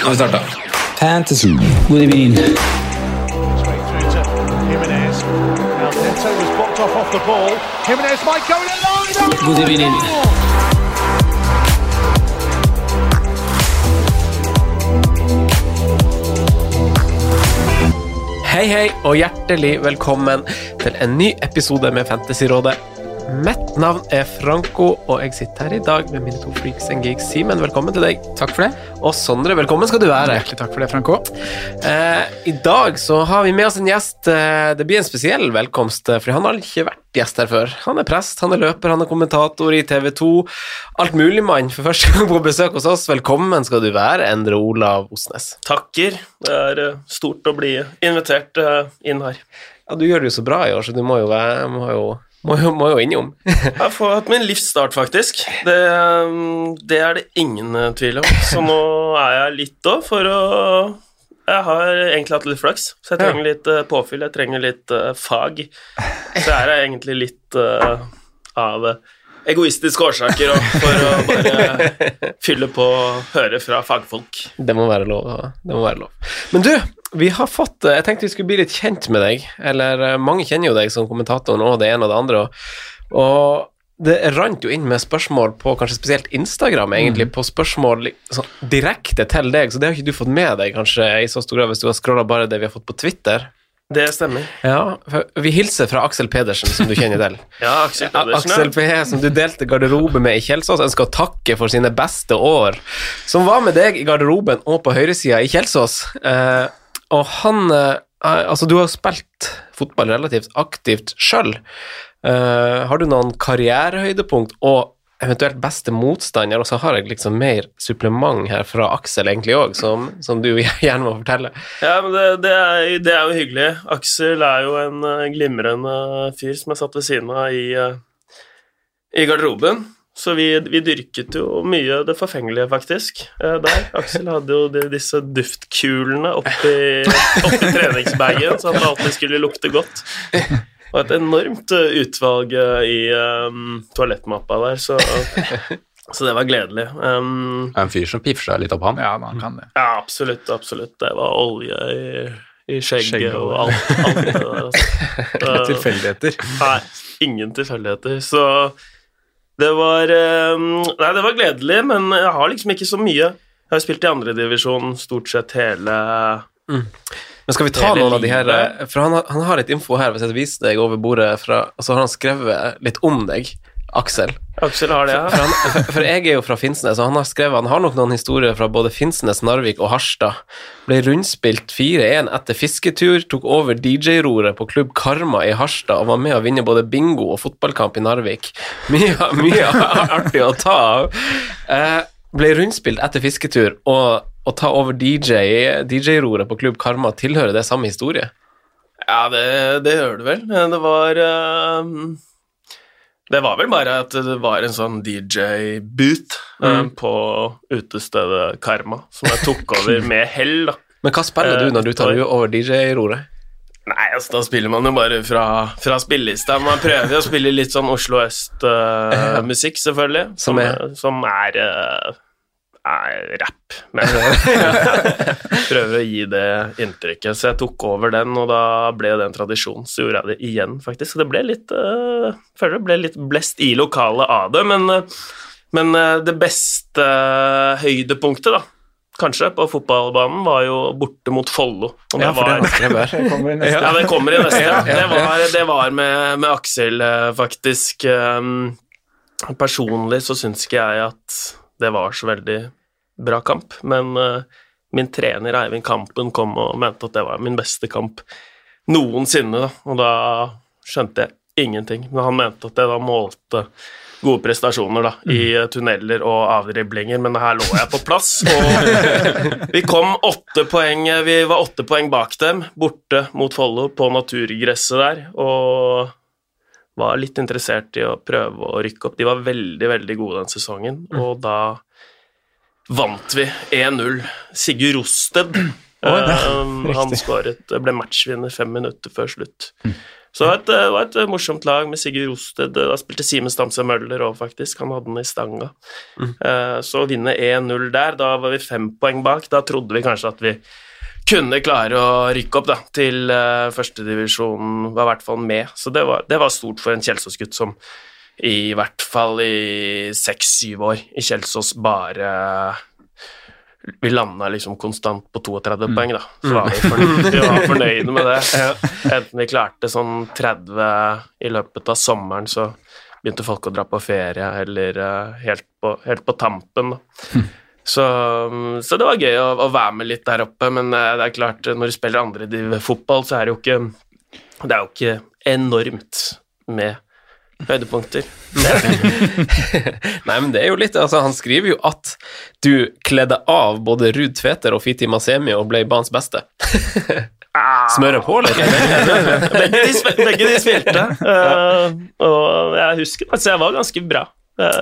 Nå har vi starta. Fantasy. God evening. Straight through to Jimenez. Now Neto was blocked off off the ball. Jimenez might go in line. God evening. Hei, hei, og hjertelig velkommen til en ny episode med Fantasyrådet. Mitt navn er Franco, og jeg sitter her i dag med mine to freaks and geeks. Simen, velkommen til deg. Takk for det. Og Sondre, velkommen skal du være. Hjertelig takk for det, Franco. Eh, I dag så har vi med oss en gjest. Eh, det blir en spesiell velkomst, eh, for han har ikke vært gjest her før. Han er prest, han er løper, han er kommentator i TV 2. Altmuligmann for første gang på besøk hos oss. Velkommen skal du være, Endre Olav Osnes. Takker. Det er eh, stort å bli invitert inn her. Ja, du gjør det jo så bra i år, så du må jo, være, må jo, må jo, må jo innom. Jeg har fått min livsstart, faktisk. Det, det er det ingen eh, tvil om. Så nå er jeg litt òg for å Jeg har egentlig hatt litt flaks, så jeg trenger litt eh, påfyll. Jeg trenger litt uh, fag. Så jeg er egentlig litt uh, av egoistiske årsaker òg, for å bare fylle på og høre fra fagfolk. Det må være lov. Det må være lov. Men du, vi har fått Jeg tenkte vi skulle bli litt kjent med deg. Eller eh, mange kjenner jo deg som kommentator nå, det ene og det andre. Og, og det rant jo inn med spørsmål på kanskje spesielt Instagram, egentlig, på spørsmål sånn, direkte til deg, så det har ikke du fått med deg kanskje i så stor grad hvis du har scrolla bare det vi har fått på Twitter. Det stemmer. Ja, Vi hilser fra Aksel Pedersen, som du kjenner til. Ja, Aksel Pedersen. Aksel P, som du delte garderobe med i Kjelsås, ønsker å takke for sine beste år. Som var med deg i garderoben og på høyresida i Kjelsås. Eh, og han eh, Altså, du har spilt fotball relativt aktivt sjøl. Eh, har du noen karrierehøydepunkt og eventuelt beste motstander? Og så har jeg liksom mer supplement her fra Aksel egentlig òg, som, som du gjerne må fortelle. Ja, men det, det, er, det er jo hyggelig. Aksel er jo en eh, glimrende fyr som jeg satt ved siden av i, eh, i garderoben. Så vi, vi dyrket jo mye det forfengelige, faktisk, eh, der. Aksel hadde jo de, disse duftkulene oppi, oppi treningsbagen, så han alltid skulle lukte godt. Og et enormt eh, utvalg eh, i um, toalettmappa der, så, så det var gledelig. Um, Det er en fyr som piffer seg litt opp han. Ja, man kan det. ja, absolutt, absolutt. Det var olje i, i skjegget Skjegg og og- alt, alt det der. Altså. Tilfeldigheter. Nei, ingen tilfeldigheter. Så det var eh, Nei, det var gledelig, men jeg har liksom ikke så mye. Jeg har spilt i andredivisjon stort sett hele Men skal vi ta noen av de her eh, For han har, han har litt info her, hvis jeg viser deg over bordet fra Og så har han skrevet litt om deg, Aksel. Aksel har det, For, ja. han, for, for jeg er jo fra Finnsnes, og han har skrevet Han har nok noen historier fra både Finnsnes, Narvik og Harstad. Ble rundspilt 4-1 etter fisketur, tok over DJ-roret på klubb Karma i Harstad og var med å vinne både bingo og fotballkamp i Narvik. Mye, mye artig å ta av. Eh, ble rundspilt etter fisketur, og å ta over DJ DJ-roret på klubb Karma, tilhører det samme historie? Ja, det, det gjør det vel. Det var eh, Det var vel bare at det var en sånn DJ-boot eh, Mm. på utestedet Karma, som jeg tok over med hell, da. Men hva spiller du når du tar Eh, over DJ-roret? Nei, altså da spiller man jo bare fra, fra spillelista. Man prøver jo å spille litt sånn Oslo Øst-musikk, selvfølgelig. Som Som er? som er, eh, er rapp. Men prøver å gi det inntrykket. Så jeg tok over den, og da ble det en tradisjon. Så gjorde jeg det igjen, faktisk. Så det ble litt uh, Føler det ble litt blest i lokalet av det, men, eh, men eh, det beste høydepunktet, da, kanskje, på fotballbanen, var jo borte mot Follo. Og Ja, for det var. Det kommer i neste. Ja, det kommer i neste. Ja, Det var, det var med, med Aksel, eh, faktisk. Um, personlig så syns ikke jeg at det var så veldig bra kamp, men eh, min trener Eivind Kampen kom og mente at det var min beste kamp noensinne, da. og da skjønte jeg ingenting. Men han mente at jeg da målte gode prestasjoner da, i eh, tunneler og avdriblinger, men her lå jeg på plass. Og vi kom åtte poeng Vi var åtte poeng bak dem, borte mot Follo, på naturgresset der, og var litt interessert i å prøve å rykke opp. De var veldig, veldig gode den sesongen, og da vant vi 1-0. Sigurd Rosted eh, han skåret, ble matchvinner fem minutter før slutt. Så det var, et, det var et morsomt lag med Sigurd Rosted. Da spilte Simen Stamse Møller òg, faktisk. Han hadde den i stanga. Eh, Så å vinne 1-0 der, da var vi fem poeng bak. Da trodde vi kanskje at vi kunne klare å rykke opp da, til uh, førstedivisjonen, var i hvert fall med. Så det var, det var stort for en Kjelsås-gutt som i hvert fall i seks-syv år i Kjelsås bare Vi landa liksom konstant på 32 poeng, da. Så var vi, fornøyde, vi var fornøyde med det. Enten vi klarte sånn 30 i løpet av sommeren, så begynte folk å dra på ferie, eller uh, helt, på, helt på tampen, da. Så, så det var gøy å, å være med litt der oppe, men eh, det er klart, når du spiller andre fotball, så er det jo ikke Det er jo ikke enormt med høydepunkter. Nei, men det er jo litt Altså, han skriver jo at du kledde av både Ruud Tveter og Fiti Masemi og ble banens beste. Smøre på eller? begge, de, begge de spilte, Uh, og jeg husker altså jeg var ganske bra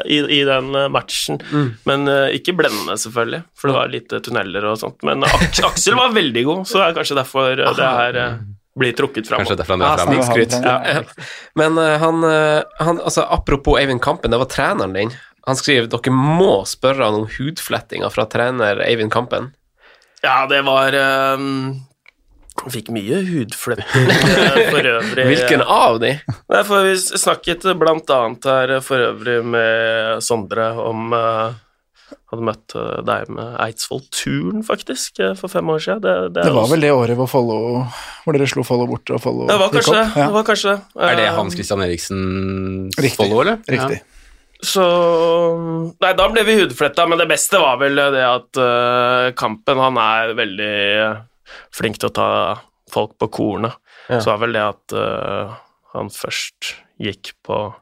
i, i den matchen. matchen, men eh, ikke blendende, selvfølgelig, for det var lite tunneler og sånt. Men Ak Aksel var veldig god, så det er kanskje derfor eh, det her eh, blir trukket fram. Kanskje derfor han er Ah, snikskryt. Ja. Men eh, han, eh, han altså, Apropos Eivind Kampen, det var treneren din. Han skriver dere må spørre han om hudflettinga fra trener Eivind Kampen. Ja, det var um, Fikk mye hudfletting eh, for øvrig. Hvilken av de? Nei, for Vi snakket blant annet her for øvrig med Sondre om uh, Hadde møtt eh, deg med Eidsvoll Turn, faktisk, eh, for fem år siden. Det, det, Det var også- vel det året hvor, Follow, hvor dere slo Follo bort og Follo Det var gikk kanskje opp? det. var kanskje det. Er det Eh, Hans Christian Eriksens Follo, eller? Riktig. Så Nei, da ble vi hudfletta, men det beste var vel det at uh, Kampen Han er veldig flink til å ta folk på kornet. Ja. Så var vel det at uh, han først gikk på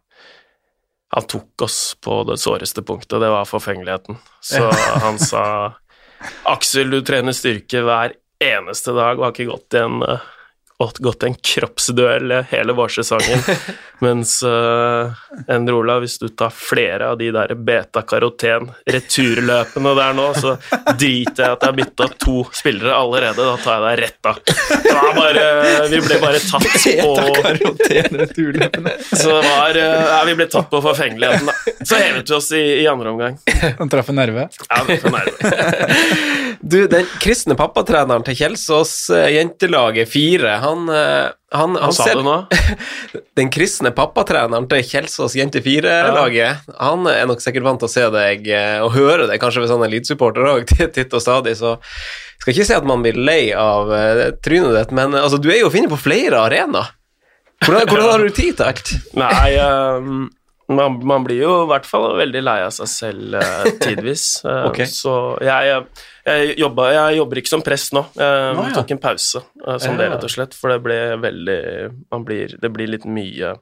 Han tok oss på det såreste punktet, det var forfengeligheten. Så han sa Aksel, du trener styrke hver eneste dag og har ikke gått i en eh, gått gått en kroppsduell hele vårsesongen. Mens uh, Endre Olav, hvis du tar flere av de der beta-karoten-returløpene der nå, så driter jeg at jeg har bytta to spillere allerede. Da tar jeg deg rett av. Det var bare, vi ble bare tatt på Så det var eh, Ja, vi ble tatt på forfengeligheten, da. Så hevet vi oss i, i andre omgang. Han traff en nerve. Ja, traff en nerve. Du, den kristne pappatreneren til Kjelsås eh, jentelaget 4, han, eh, han, Hva sa ser- du nå? Den kristne pappatreneren til Kjelsås jente 4-laget, han er nok sikkert vant til å se deg eh, og høre deg, kanskje ved sånne elitesupporter òg, titt og stadig, så skal ikke si at man blir lei av eh, trynet ditt, men altså, du er jo å finne på flere arenaer. Hvordan, hvordan har du tid til alt? Nei, ehm, man, man blir jo i hvert fall veldig lei av seg selv eh, tidvis. Eh, Ok. Så jeg, jeg, jobber, jeg jobber ikke som prest nå. Jeg Nå, ja. tok en pause, eh, som det, rett og slett. For det ble veldig man blir, Det blir litt mye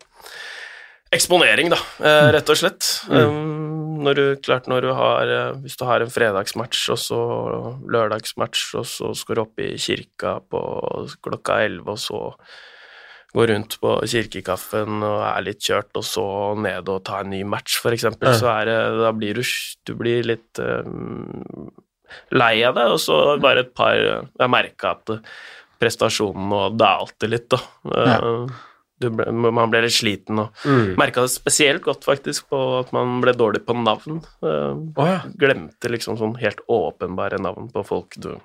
eksponering, da, eh, rett og slett. Um, når du, klart når du har eh, Hvis du har en fredagsmatch og så lørdagsmatch, og så skal du opp i kirka på klokka elleve, og så gå rundt på kirkekaffen og er litt kjørt, og så ned og ta en ny match, eksempel, Ja. så er det Da blir du Du blir litt um, lei av det, og så bare et par Jeg merka at prestasjonen nå dalte litt, da. Ja. du ble, man ble litt sliten og Mm. merka det spesielt godt, faktisk, på at man ble dårlig på navn. Uh, oh, ja. Glemte liksom sånn helt åpenbare navn på folk du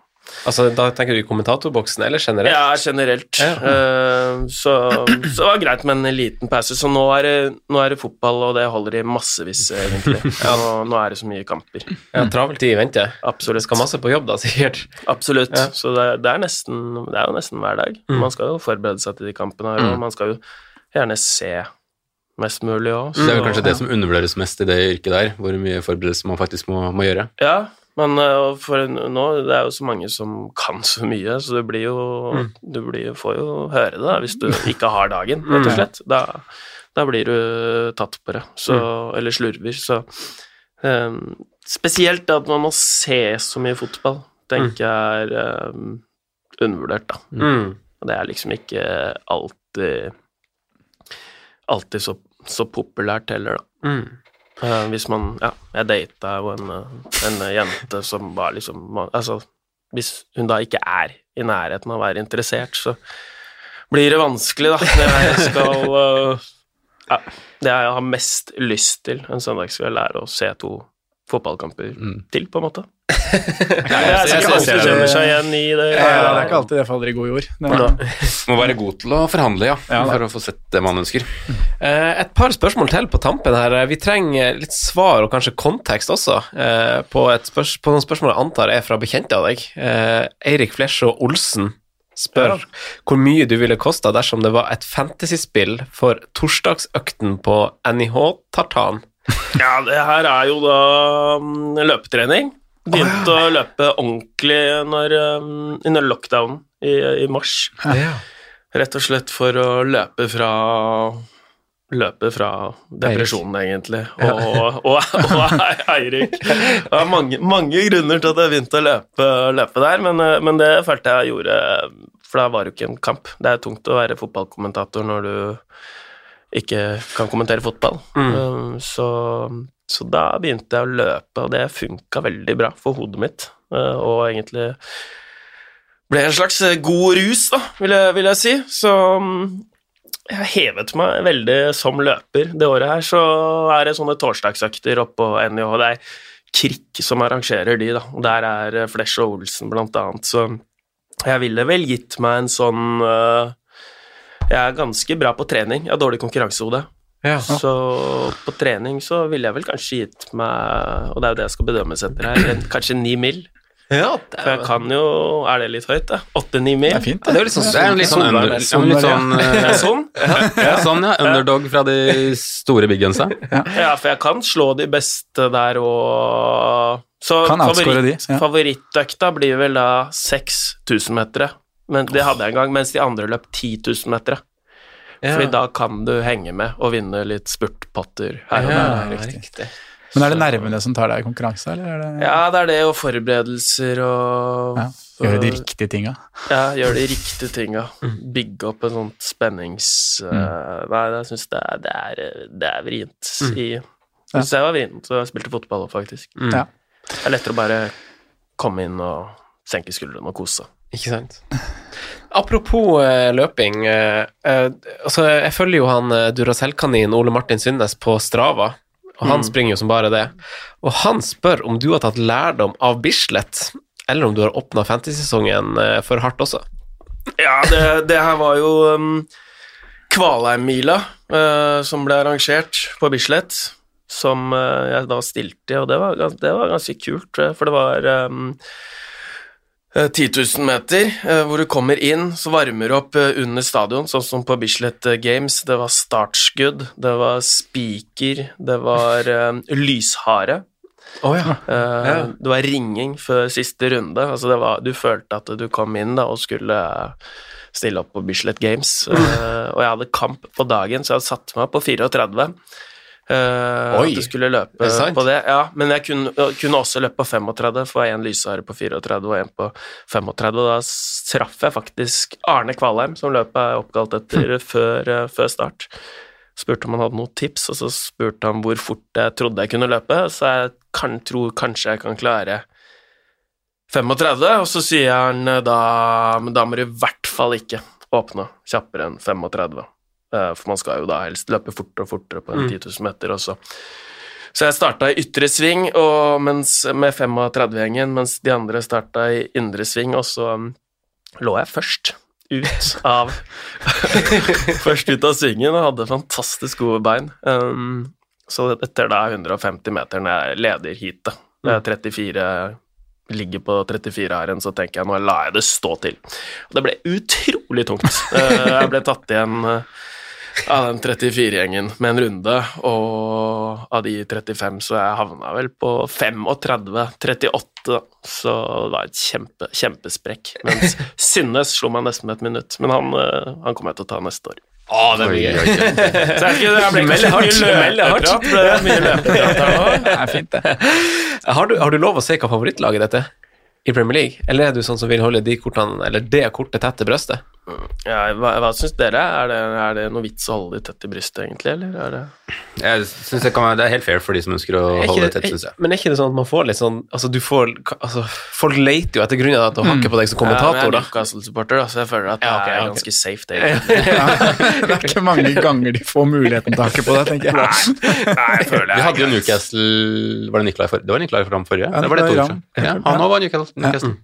Altså, Da tenker du i kommentatorboksen, eller generelt? Ja, generelt. Eh, så, så det var greit med en liten pause. Så nå er, det, nå er det fotball, og det holder i massevis, egentlig. Nå, nå er det så mye kamper. Ja, Travel tid i vente. Absolutt. Skal masse på jobb, da, sikkert. Absolutt. Ja. Så det, er- det, er nesten, det er jo nesten hver dag. Mm. Man skal jo forberede seg til de kampene her, og Mm. man skal jo gjerne se mest mulig òg. Det er jo kanskje det som undervurderes mest i det yrket der, hvor mye forberedelse man faktisk må, må gjøre. Ja, men uh, for nå det er jo så mange som kan så mye, så du blir jo Mm. Du blir, får jo høre det hvis du ikke har dagen, rett og Mm. slett. Da, da blir du tatt på det, så, Mm. eller slurver. Så um, spesielt at man må se så mye fotball, tenker jeg er um, undervurdert, da. Mm. Og det er liksom ikke alltid alltid så, så populært heller, da. Eh, hvis man Ja, jeg data jo en, eh, en jente som var liksom Altså, hvis hun da ikke er i nærheten av å være interessert, så blir det vanskelig, da. Når jeg skal uh, Ja, det jeg har mest lyst til en søndagskveld, er å se to fotballkamper til, på en måte. Det er sikkert mange kjenner seg igjen i det. Ja, det er ikke alltid det faller i god jord. Må være god til å forhandle, ja, Ja, for å få sett det man ønsker. Eh, et par spørsmål til på tampen her. Vi trenger litt svar og kanskje kontekst også eh, på, et spørs på noen spørsmål jeg antar er fra bekjente av deg. Eh, Eirik Flesjå Olsen spør hvor mye du ville kosta dersom det var et fantasyspill for torsdagsøkten på NIH-tartan. Ja, det her er jo da mm, løpetrening. Begynte å løpe ordentlig når, um, under lockdown i, i mars. Rett og slett for å løpe fra Løpe fra depresjonen, egentlig. Og, og, og Eirik. Det var mange, mange grunner til at jeg begynte å løpe, løpe der, men, eh, men det følte jeg gjorde For da var det jo ikke en kamp. Det er tungt å være fotballkommentator når du ikke kan kommentere fotball. Mm. så, så da begynte jeg å løpe, og det funka veldig bra for hodet mitt. Uh, og egentlig ble en slags god rus, da, vil jeg, vil jeg si. Så um, jeg hevet meg veldig som løper. Det året her så er det sånne torsdagsøkter oppå NIH. Det er Krik som arrangerer de, da. Der er Flesh og Olsen blant annet, så jeg ville vel gitt meg en sånn øh, Jeg er ganske bra på trening. Jeg har dårlig konkurransehode. Så på trening så ville jeg vel kanskje gitt meg Og det er jo det jeg skal bedømmes etter her, kanskje ni mil. For jeg kan jo Er det litt høyt, da? Åtte-ni mil? det er fint, Det er jo litt sånn, det er jo litt sånn, under, litt sånn, Det er eh, sånn? ja, sånn, ja. Underdog fra de store big gunsa. Ja, for jeg kan slå de beste der og Så favoritt, de, ja. favorittøkta blir vel da 6000 metere. Men det hadde jeg en gang, mens de andre løp 10 000 metere. Fordi da kan du henge med og vinne litt spurtpotter her og Ja, der. riktig. Men er det nervene som tar deg i konkurranse, eller er det Ja, det er det, og forberedelser og Ja, Gjøre de riktige tinga? Ja, gjøre de riktige tinga. Bygge opp en sånn spennings... eh, nei, jeg syns det, det, det er vrient i Jeg syns jeg var vrient, så jeg spilte fotball òg, faktisk. Ja. Det er lettere å bare komme inn og senke skuldrene og kose. Ikke sant. Apropos eh, løping. eh, eh, altså, jeg følger jo han eh, Duracell-kanin Ole Martin Synnes på Strava, og han Mm. springer jo som bare det. Og han spør om du har tatt lærdom av Bislett, eller om du har åpna fantasy-sesongen eh, for hardt også. Ja, det, det her var jo um, Kvalheim-mila uh, som ble arrangert på Bislett, som uh, jeg da stilte i, og det var, det var ganske kult, for det var um, 10 000 meter, eh, hvor du kommer inn, så varmer du opp eh, under stadion, sånn som på Bislett eh, Games. Det var startskudd, det var spiker, det var eh, lyshare. Eh, Det var ringing før siste runde. Altså det var, du følte at du kom inn da, og skulle stille opp på Bislett Games. Uh, og jeg hadde kamp på dagen, så jeg hadde satt meg på 34. Uh, Oi, at du skulle løpe det sant? på det. Ja, men jeg kunne, kunne også løpe på 35, for én lyshare på 34 og én på 35. Og da traff jeg faktisk Arne Kvalheim, som løpet er oppkalt etter, før, eh, før start. Spurte om han hadde noen tips, og så spurte han hvor fort jeg trodde jeg kunne løpe. Så jeg kan, tror kanskje jeg kan klare 35, og så sier han eh, da Men da må du i hvert fall ikke åpne kjappere enn 35. Eh, For man skal jo da helst løpe fortere og fortere på en Mm. 10 000 meter, også. så jeg starta i ytre sving og mens, med 35-gjengen, mens de andre starta i indre sving, og så um, lå jeg først ut av Først ut av svingen og hadde fantastisk gode bein. Um, så etter da 150 meter når jeg leder heatet, mm. er 34 ligger på 34 her igjen, så tenker jeg nå lar jeg det stå til. Og det ble utrolig tungt. Eh, Jeg ble tatt igjen eh, av den 34-gjengen med en runde, og av de 35 så jeg havna vel på 35-38, så det var et kjempe, kjempesprekk. Mens Synnes slo meg nesten med et minutt, men han, eh, han kommer jeg til å ta neste år. Å, det blir gøy. Så jeg, ikke, jeg ble kanskje mye løpeprat. Det er mye løpeprat her nå. Det er fint, det. Har du, har du lov å se hva favorittlaget ditt er i Premier League? Eller er du sånn som vil holde de kortene, eller det kortet tett til brøstet? Ja, hva hva syns dere? Er det, er det noe vits å holde de tett i brystet, egentlig, eller er det Jeg synes det, kan være, det er helt fair for de som ønsker å holde det tett, syns jeg. men er ikke det sånn at man får litt sånn Altså, du får altså, Folk leter jo etter grunner til å hakke på deg som kommentator, Ja, men jeg er Newcastle-supporter, da, så jeg føler at det Ja, ok, er ganske ganske safe, det. Ja, det er ikke mange ganger de får muligheten til å hakke på deg, tenker jeg. Nei, jeg føler Vi hadde jo Newcastle Var det Nicolay for, Det var Nicolai Fram forrige? Ja, det var det to år siden. Ja, han òg var Newcastle. Newcastle.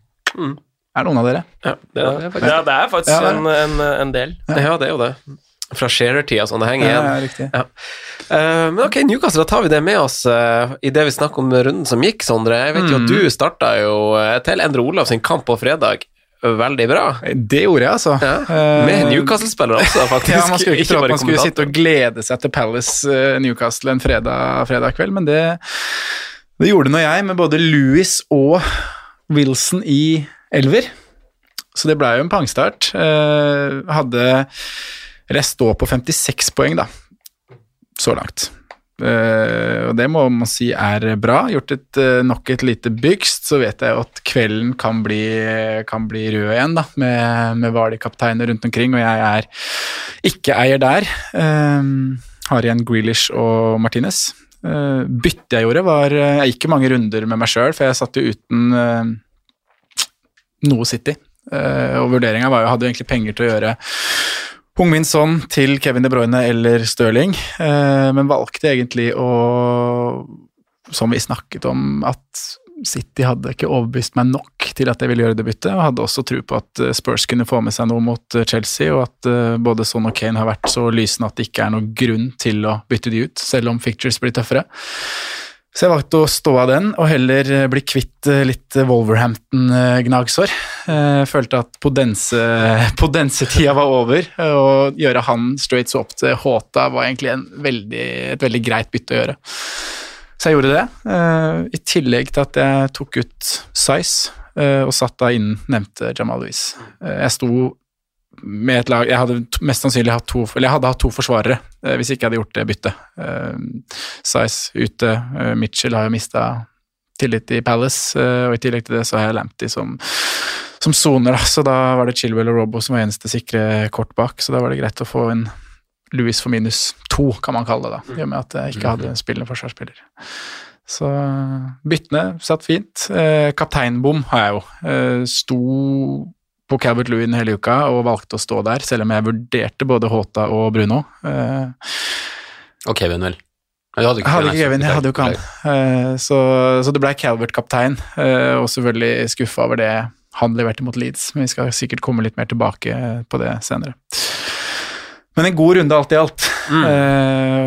Er noen av dere? Ja, det, er faktisk- Ja, det er faktisk Ja, det er en, en, en del. ja, det er jo det. Fra Shearer-tida, sånn det henger igjen. ja, riktig. Ja. Eh, men ok, Newcastle, da tar vi det med oss uh, i det vi snakker om runden som gikk, Sondre. Jeg vet jo Mm. at du starta jo uh, til Endre Olav sin kamp på fredag. Veldig bra. Det gjorde jeg, altså. Ja. Med Newcastle-spillere også, faktisk. Ja, Man skulle ikke tro at man skulle sitte og glede seg til Palace Newcastle en fredag, fredag kveld, men det, det gjorde nå jeg, med både Louis og Wilson i elver. Så det blei jo en pangstart. Eh, hadde står på 56 poeng, da, så langt. Eh, og det må man si er bra. Gjort et, eh, nok et lite bygst, så vet jeg jo at kvelden kan bli, kan bli rød igjen, da, med, med Vali-kapteiner rundt omkring, og jeg er ikke eier der. Har igjen Grealish og Martinez. Byttet jeg gjorde, var Jeg gikk ikke mange runder med meg sjøl, for jeg satt jo uten noe City. Eh, og vurderinga var jo hadde egentlig penger til å gjøre Hung-Min Son til Kevin De Bruyne eller Stirling, eh, men valgte egentlig å Som vi snakket om, at City hadde ikke overbevist meg nok til at jeg ville gjøre det og hadde også tro på at eh, Spurs kunne få med seg noe mot Chelsea, og at både Son og Kane har vært så lysende at det ikke er noen grunn til å bytte de ut, selv om fictures blir tøffere. Så jeg valgte å stå av den, og heller eh, bli kvitt eh, litt Wolverhampton-gnagsår. Eh, Følte at Podense-tida var over, og gjøre han straight swap til Håta var egentlig en veldig, et veldig greit bytte å gjøre. Så jeg gjorde det, i tillegg til at jeg tok ut Size og satt da inn nevnte Jamal Louise. Eh, Jeg sto med et lag Jeg hadde mest sannsynlig hatt to Eller jeg hadde hatt to forsvarere eh, hvis ikke jeg hadde gjort det byttet. Uh, Size ute, eh, Mitchell har jo mista tillit i Palace, eh, og i tillegg til det så har jeg Lamptey som som soner, da. Så da var det Chilwell og Robbo som var eneste sikre kort bak, så da var det greit å få en Louis for minus to, kan man kalle det, da, i og med at jeg ikke hadde spillende forsvarsspiller. Så byttene satt fint. Kapteinbom har jeg jo. Sto på Calvert Lewin hele uka og valgte å stå der, selv om jeg vurderte både Håta og Bruno. Eh, Og Kevin, vel. Jeg hadde Jeg hadde ikke Kevin, jeg hadde jo ikke han. Eh, Så, så det ble Calvert kaptein, eh, og selvfølgelig skuffa over det han leverte mot Leeds, men vi skal sikkert komme litt mer tilbake på det senere. Men en god runde alt i alt. Mm.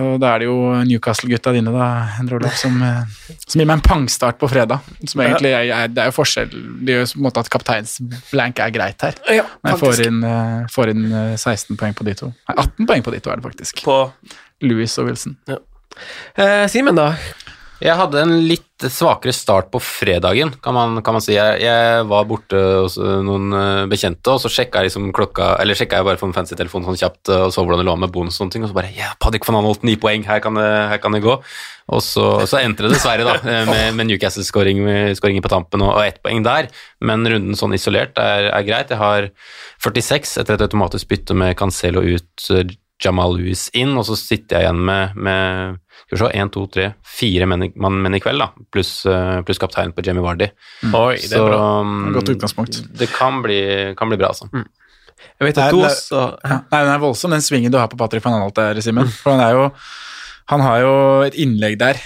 og da er det jo Newcastle-gutta dine, da, Endre Olav, som, eh, som gir meg en pangstart på fredag. Som egentlig er, Det er jo forskjell Det gjør på en måte at kapteinsblank er greit her. Ja, Men jeg får inn, eh, får inn eh, 16 poeng på de to. Nei, 18 poeng på de to er det faktisk. På Louis og Wilson. Eh, Simen, da? Jeg hadde en litt svakere start på fredagen, kan man, kan man si. Jeg, jeg var borte hos øh, noen øh, bekjente, og så sjekka jeg liksom klokka Eller sjekka jeg bare på en fancy telefon sånn kjapt øh, og så hvordan det lå med bonus og sånne ting, og så bare Ja, Padik van Anholt, ni poeng, her kan det, her kan det gå. Og så, så endte det dessverre, da, eh, med, med Newcastle-skåring skåringen på tampen og, og ett poeng der, men runden sånn isolert er, er greit. Jeg har 46 etter et automatisk bytte med Cancelo ut, Jamal Lewis inn, og så sitter jeg igjen med, med skal vi se, 1, 2, 3, fire menn, i- menn i kveld, da, pluss, plus kapteinen på Jamie Vardy. Oi, det er bra. um, Godt utgangspunkt. Det kan bli, kan bli bra, altså. Jeg vet at du det- også Ja. Nei, den er voldsom, den svingen du har på Patrick van Anholt der, Simen. For han er jo Han har jo et innlegg der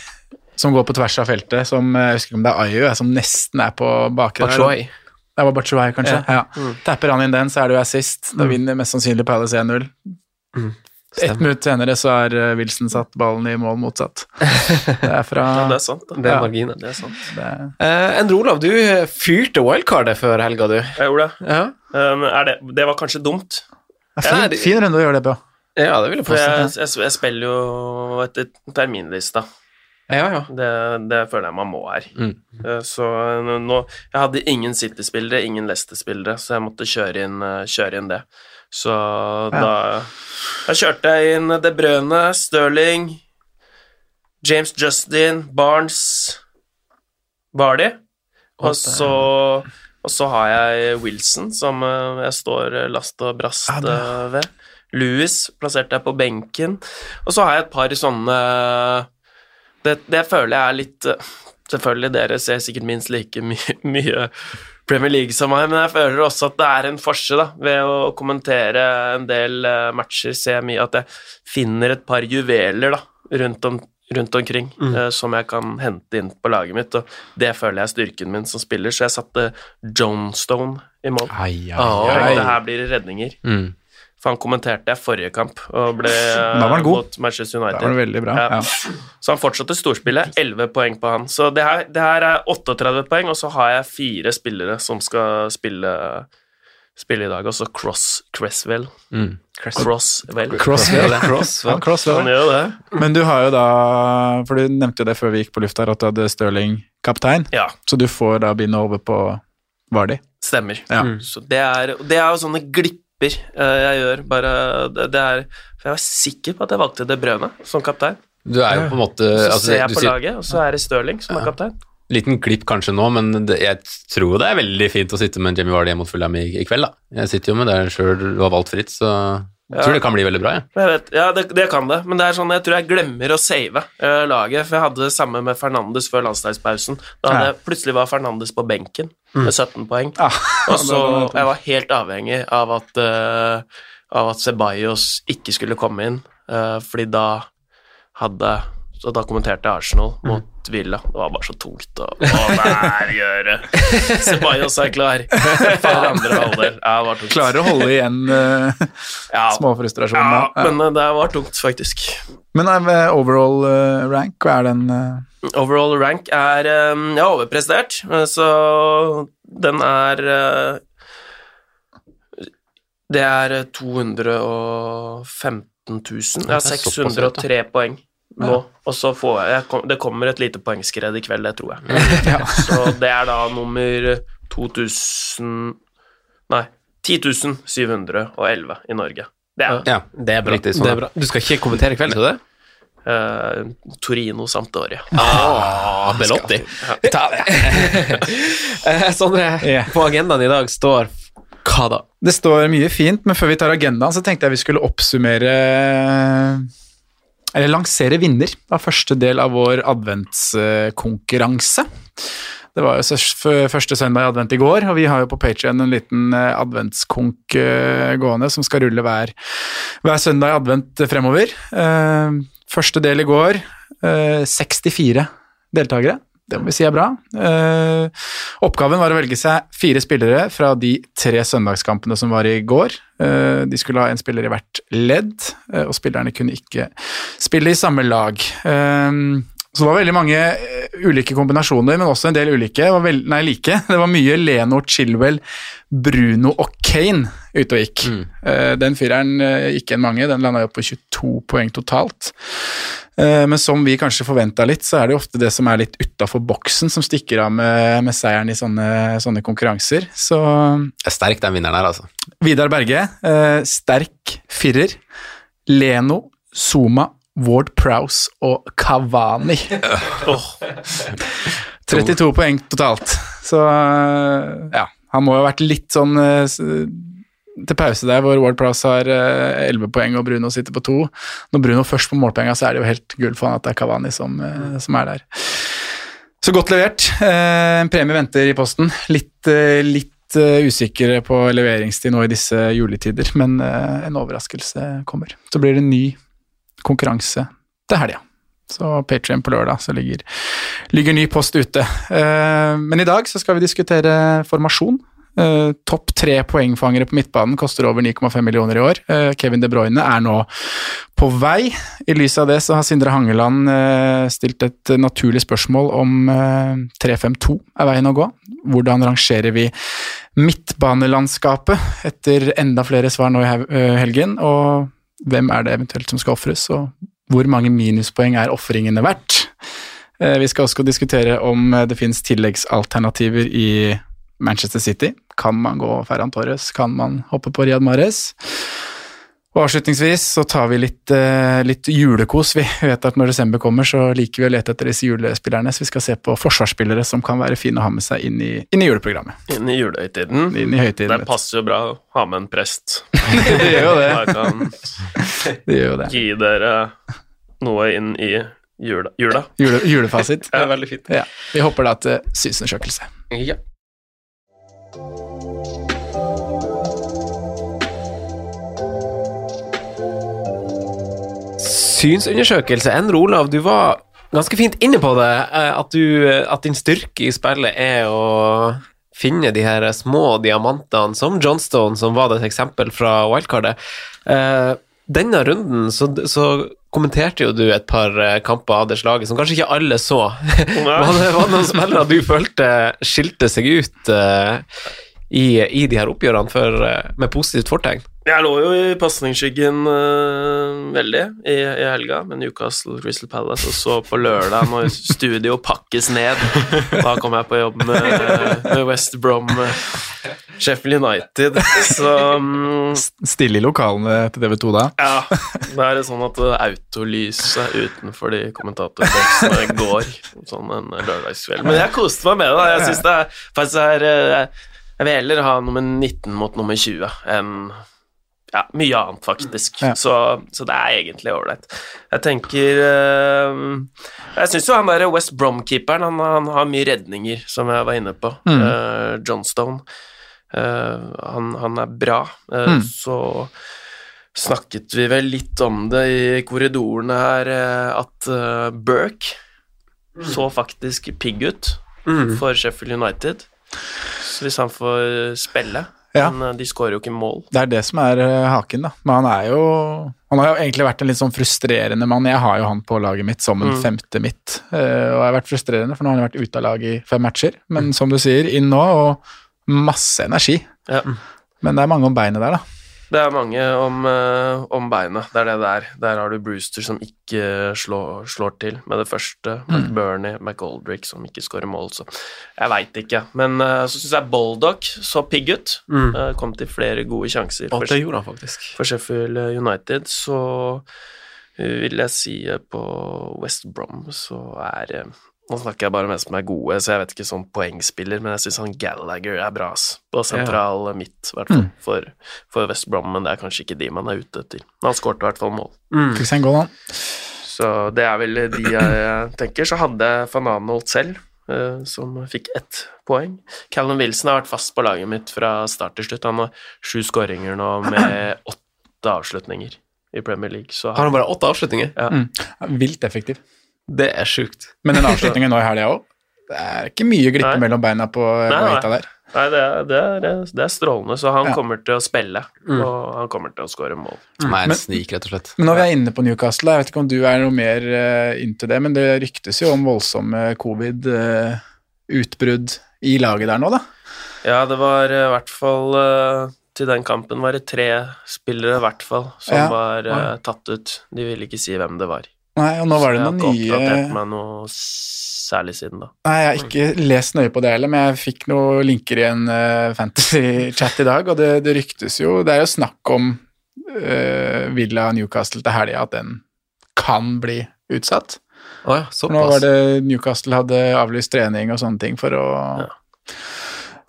som går på tvers av feltet, som eh, jeg husker ikke om det er Ayu, som nesten er på bakre der. Det var Batshuayi, kanskje. Ja. Tapper han inn den, så er det jo assist. Da Mm. vinner mest sannsynlig Palace 1-0. Ett minutt senere så er eh, Wilson satt ballen i mål motsatt. Det er fra Ja, det er sant. Da. Det er Ja. marginen. Det er sant. det er, Eh, Endre Olav, du fyrte wildcardet før helga, du. Jeg gjorde det. Ja, Um, er det. Det var kanskje dumt. det er fin, det- fin runde å gjøre det på. ja det vil jeg påstå. jeg, jeg, jeg spiller jo etter terminlista. Ja, ja. Det, det føler jeg man må her. Mm. Eh, Så nå Jeg hadde ingen City-spillere, ingen Leicester-spillere, så jeg måtte kjøre inn, eh, kjøre inn det. Så da Da kjørte jeg inn De Brøne, Stirling, James Justin, Barnes Vardy. Og så, og så har jeg Wilson, som eh, jeg står last og brast Ja, det- eh, ved. Louis plasserte jeg på benken. Og så har jeg et par sånne Det, det føler jeg er litt eh, Selvfølgelig, dere ser sikkert minst like my mye Premier League som meg, men jeg føler også at det er en forskjell da, ved å kommentere en del eh, matcher, ser mye at jeg finner et par juveler da, rundt, om, rundt omkring eh, som jeg kan hente inn på laget mitt, og det føler jeg er styrken min som spiller, så jeg satte Jonestone i mål. Ai, ai, ai. det her blir redninger. Mm. For han kommenterte jeg forrige kamp og ble Da var han god. mot Manchester United. Da var det veldig bra. Ja. Ja. Så han fortsatte storspillet. 11 poeng på han. Så det her, det her er 38 poeng, og så har jeg fire spillere som skal spille, spille i dag. Også Cross Cresswell. Mm. Crosswell. Crosswell. Crosswell. Ja, Crosswell. Han gjør det. Men du har jo da For du nevnte jo det før vi gikk på lufta, at du hadde Stirling kaptein. Ja, Så du får da begynne over på Vardi. stemmer. Ja. Så det er, det er jo sånne glipper eh, jeg gjør. Bare det, det er For jeg var sikker på at jeg valgte De Brøne som kaptein. Du er jo på en måte Så altså, ser jeg du på sier, laget, og så er det Stirling som er kaptein. Liten klipp kanskje nå, men det, jeg tror det er veldig fint å sitte med Jamie Vardy mot Fulham i, i kveld. da. Jeg sitter jo med det sjøl, du har valgt fritt, så jeg tror det kan bli veldig bra. Ja, Jeg vet, ja, det, det kan det, men det er sånn, jeg tror jeg glemmer å save uh, laget. For jeg hadde det samme med Fernandes før landslagspausen. Da Ja. plutselig var Fernandes på benken med 17 poeng. Ja. Og så Jeg var helt avhengig av at, uh, av at Ceballos ikke skulle komme inn, uh, fordi da hadde så da kommenterte jeg Arsenal mot Villa. Det var bare så tungt å, å gjøre. Ceballos er klar for andre halvdel. Ja, det var tungt. Klarer å holde igjen uh, Ja, småfrustrasjonene. ja, men det var tungt, faktisk. Men eh, overall eh, rank, hva er den eh, Overall rank er ja, overprestert, så den er Det er eh, 215 000. Jeg har Det er såpass høyt, da. 603 poeng nå, og så får jeg, jeg Det kommer et lite poengskred i kveld, det tror jeg. Så det er da nummer 2000 Nei, 10 711 i Norge. Det er Ja, Det er bra. Riktig, sånn det er. bra. Du skal ikke kommentere kvelden, skal du det? Uh, Torino Sampdoria. Ah, Belotti. Ta det. Eh, Sondre, på agendaen i dag står hva da? Det står mye fint, men før vi tar agendaen, så tenkte jeg vi skulle oppsummere Eller lansere vinner av første del av vår adventskonkurranse. Det var jo første søndag i advent i går, og vi har jo på Patrion en liten eh, adventskonk eh, gående som skal rulle hver, hver søndag i advent fremover. Eh, Første del i går, eh, 64 deltakere. Det må vi si er bra. Oppgaven var å velge seg fire spillere fra de tre søndagskampene som var i går. De skulle ha en spiller i hvert ledd, og spillerne kunne ikke spille i samme lag. Eh, så det var veldig mange eh, ulike kombinasjoner, men også en del ulike. Det var vel, nei, like. Det var mye Leno, Chilwell, Bruno og Kane ute og gikk. Mm. den fireren eh, gikk igjen mange, den landa jo på 22 poeng totalt. Eh, Men som vi kanskje forventa litt, så er det jo ofte det som er litt utafor boksen, som stikker av med, med seieren i sånne, sånne konkurranser. Så Det er sterk den vinneren her, altså. Vidar Berge, eh, sterk firer. Leno, Zuma, Ward Prowse og Kavani. 32 poeng totalt. Så eh, ja, han må jo ha vært litt sånn eh, til pause der hvor Ward Prowse har eh, 11 poeng og Bruno sitter på to. Når Bruno først på målpenga, så er det jo helt gull for han at det er Kavani som, eh, som er der. Så godt levert. Eh, En premie venter i posten. Litt, eh, litt eh, usikre på leveringstid nå i disse juletider, men eh, en overraskelse kommer. Så blir det en ny konkurranse til helga. Så Patrion på lørdag, så ligger, ligger ny post ute. Eh, men i dag så skal vi diskutere formasjon. Eh, Topp tre poengfangere på midtbanen koster over 9,5 millioner i år. Eh, Kevin De Bruyne er nå på vei. I lys av det så har Sindre Hangeland stilt et naturlig spørsmål om eh, 3-5-2 er veien å gå. Hvordan rangerer vi midtbanelandskapet etter enda flere svar nå i helgen? Og hvem er det eventuelt som skal ofres, og hvor mange minuspoeng er ofringene verdt? Eh, Vi skal også diskutere om eh, det finnes tilleggsalternativer i Manchester City. Kan man gå Ferran Torres? Kan man hoppe på Riyad Mahrez? Og avslutningsvis så tar vi litt, eh, litt julekos. Vi vet at når desember kommer, så liker vi å lete etter disse julespillerne, så vi skal se på forsvarsspillere som kan være fine å ha med seg inn i, inn i juleprogrammet. Inn i julehøytiden. Inn i høytiden. Det passer jo bra å ha med en prest. det gjør jo det. Det gjør jo det. gi dere noe inn i jula. jula. Jule, julefasit. Det er veldig fint. Ja. Vi hopper da til synsundersøkelse. Ja. Synsundersøkelse. Endre Olav, du var ganske fint inne på det. eh, At, du, at din styrke i spillet er å finne de her små diamantene, som Johnstone, som var et eksempel fra wildcardet. Eh, Denne runden så, så kommenterte jo du et par eh, kamper av det slaget som kanskje ikke alle så. Var det, var det noen spillere du følte skilte seg ut eh, i, i de her oppgjørene for, eh, med positivt fortegn? Jeg lå jo i pasningsskyggen uh, veldig i, i helga med Newcastle Crystal Palace, og så på lørdag når studio pakkes ned. Da kom jeg på jobb med, med West Brom, uh, Sheffield United. Så um, Stille i lokalene til TV2 da. ja, da er det sånn at autolyset utenfor de kommentatorboksene går sånn en lørdagskveld. Men jeg koste meg med det. Jeg synes det er, faktisk er eh, Jeg vil heller ha nummer 19 mot nummer 20 enn ja, mye annet, faktisk. Ja. Så, så det er egentlig ålreit. Jeg tenker eh, Jeg syns jo han der West Brom-keeperen han, han har mye redninger, som jeg var inne på. Mm. Uh, Johnstone. Uh, han, han er bra. Uh, Mm. Så snakket vi vel litt om det i korridorene her, eh, at eh, Burke så faktisk pigg ut Mm. for Sheffield United. Så hvis han får spille Ja. Men eh, de skårer jo ikke mål. Det er det som er eh, haken, da. Men han er jo Han har jo egentlig vært en litt sånn frustrerende mann. Jeg har jo han på laget mitt som en Mm. femte mitt, eh, og jeg har vært frustrerende, for nå har han vært ute av laget i fem matcher. Men som du sier, inn nå, og masse energi. Ja. Men det er mange om beinet der, da. Det er mange om, eh, om beinet. Det er det det er. Der har du Brewster som ikke slår, slår til med det første. Mm. McBurney, McGoldrick som ikke skårer mål, så jeg veit ikke. Men eh, så syns jeg Boldock så pigg ut. Mm. Eh, kom til flere gode sjanser Og det gjorde han faktisk. for Sheffield United. Så eh, vil jeg si eh, på West Brom så er eh, Nå snakker jeg bare med som er gode, så jeg vet ikke sånn poengspiller, men jeg syns han Gallagher er bra, ass. På sentral midt, i hvert fall, Mm. for, for West Brom, men det er kanskje ikke de man er ute etter. Men han skårte i hvert fall mål. Fikk seg en goal, han. Så det er vel de jeg tenker. Så hadde jeg van selv, uh, som fikk ett poeng. Callum Wilson har vært fast på laget mitt fra start til slutt. Han har sju skåringer nå med åtte avslutninger i Premier League. Så Har han bare åtte avslutninger? Ja. Mm. Vilt effektiv. Det er sjukt. Men den avslutningen nå i helga òg, det er ikke mye glippe Nei. mellom beina på. Guaita der. Nei, det er, det, er, det er strålende, så han Ja. kommer til å spille, Mm. og han kommer til å skåre mål. Som er en snik, rett og slett. Men når vi er inne på Newcastle, jeg vet ikke om du er noe mer uh, into det, men det ryktes jo om voldsomme covid-utbrudd i laget der nå, da. Ja, det var eh, i hvert fall eh, Til den kampen var det tre spillere i hvert fall som Ja. var uh, tatt ut. De ville ikke si hvem det var. Nei, og nå var det jeg har noen ikke oppdatert nye meg noe særlig siden da. Nei, jeg har ikke lest nøye på det heller, men jeg fikk noen linker i en uh, fantasy-chat i dag, og det, det ryktes jo Det er jo snakk om uh, Villa Newcastle til helga, at den kan bli utsatt. Oh ja, såpass. nå var det Newcastle hadde avlyst trening og sånne ting for å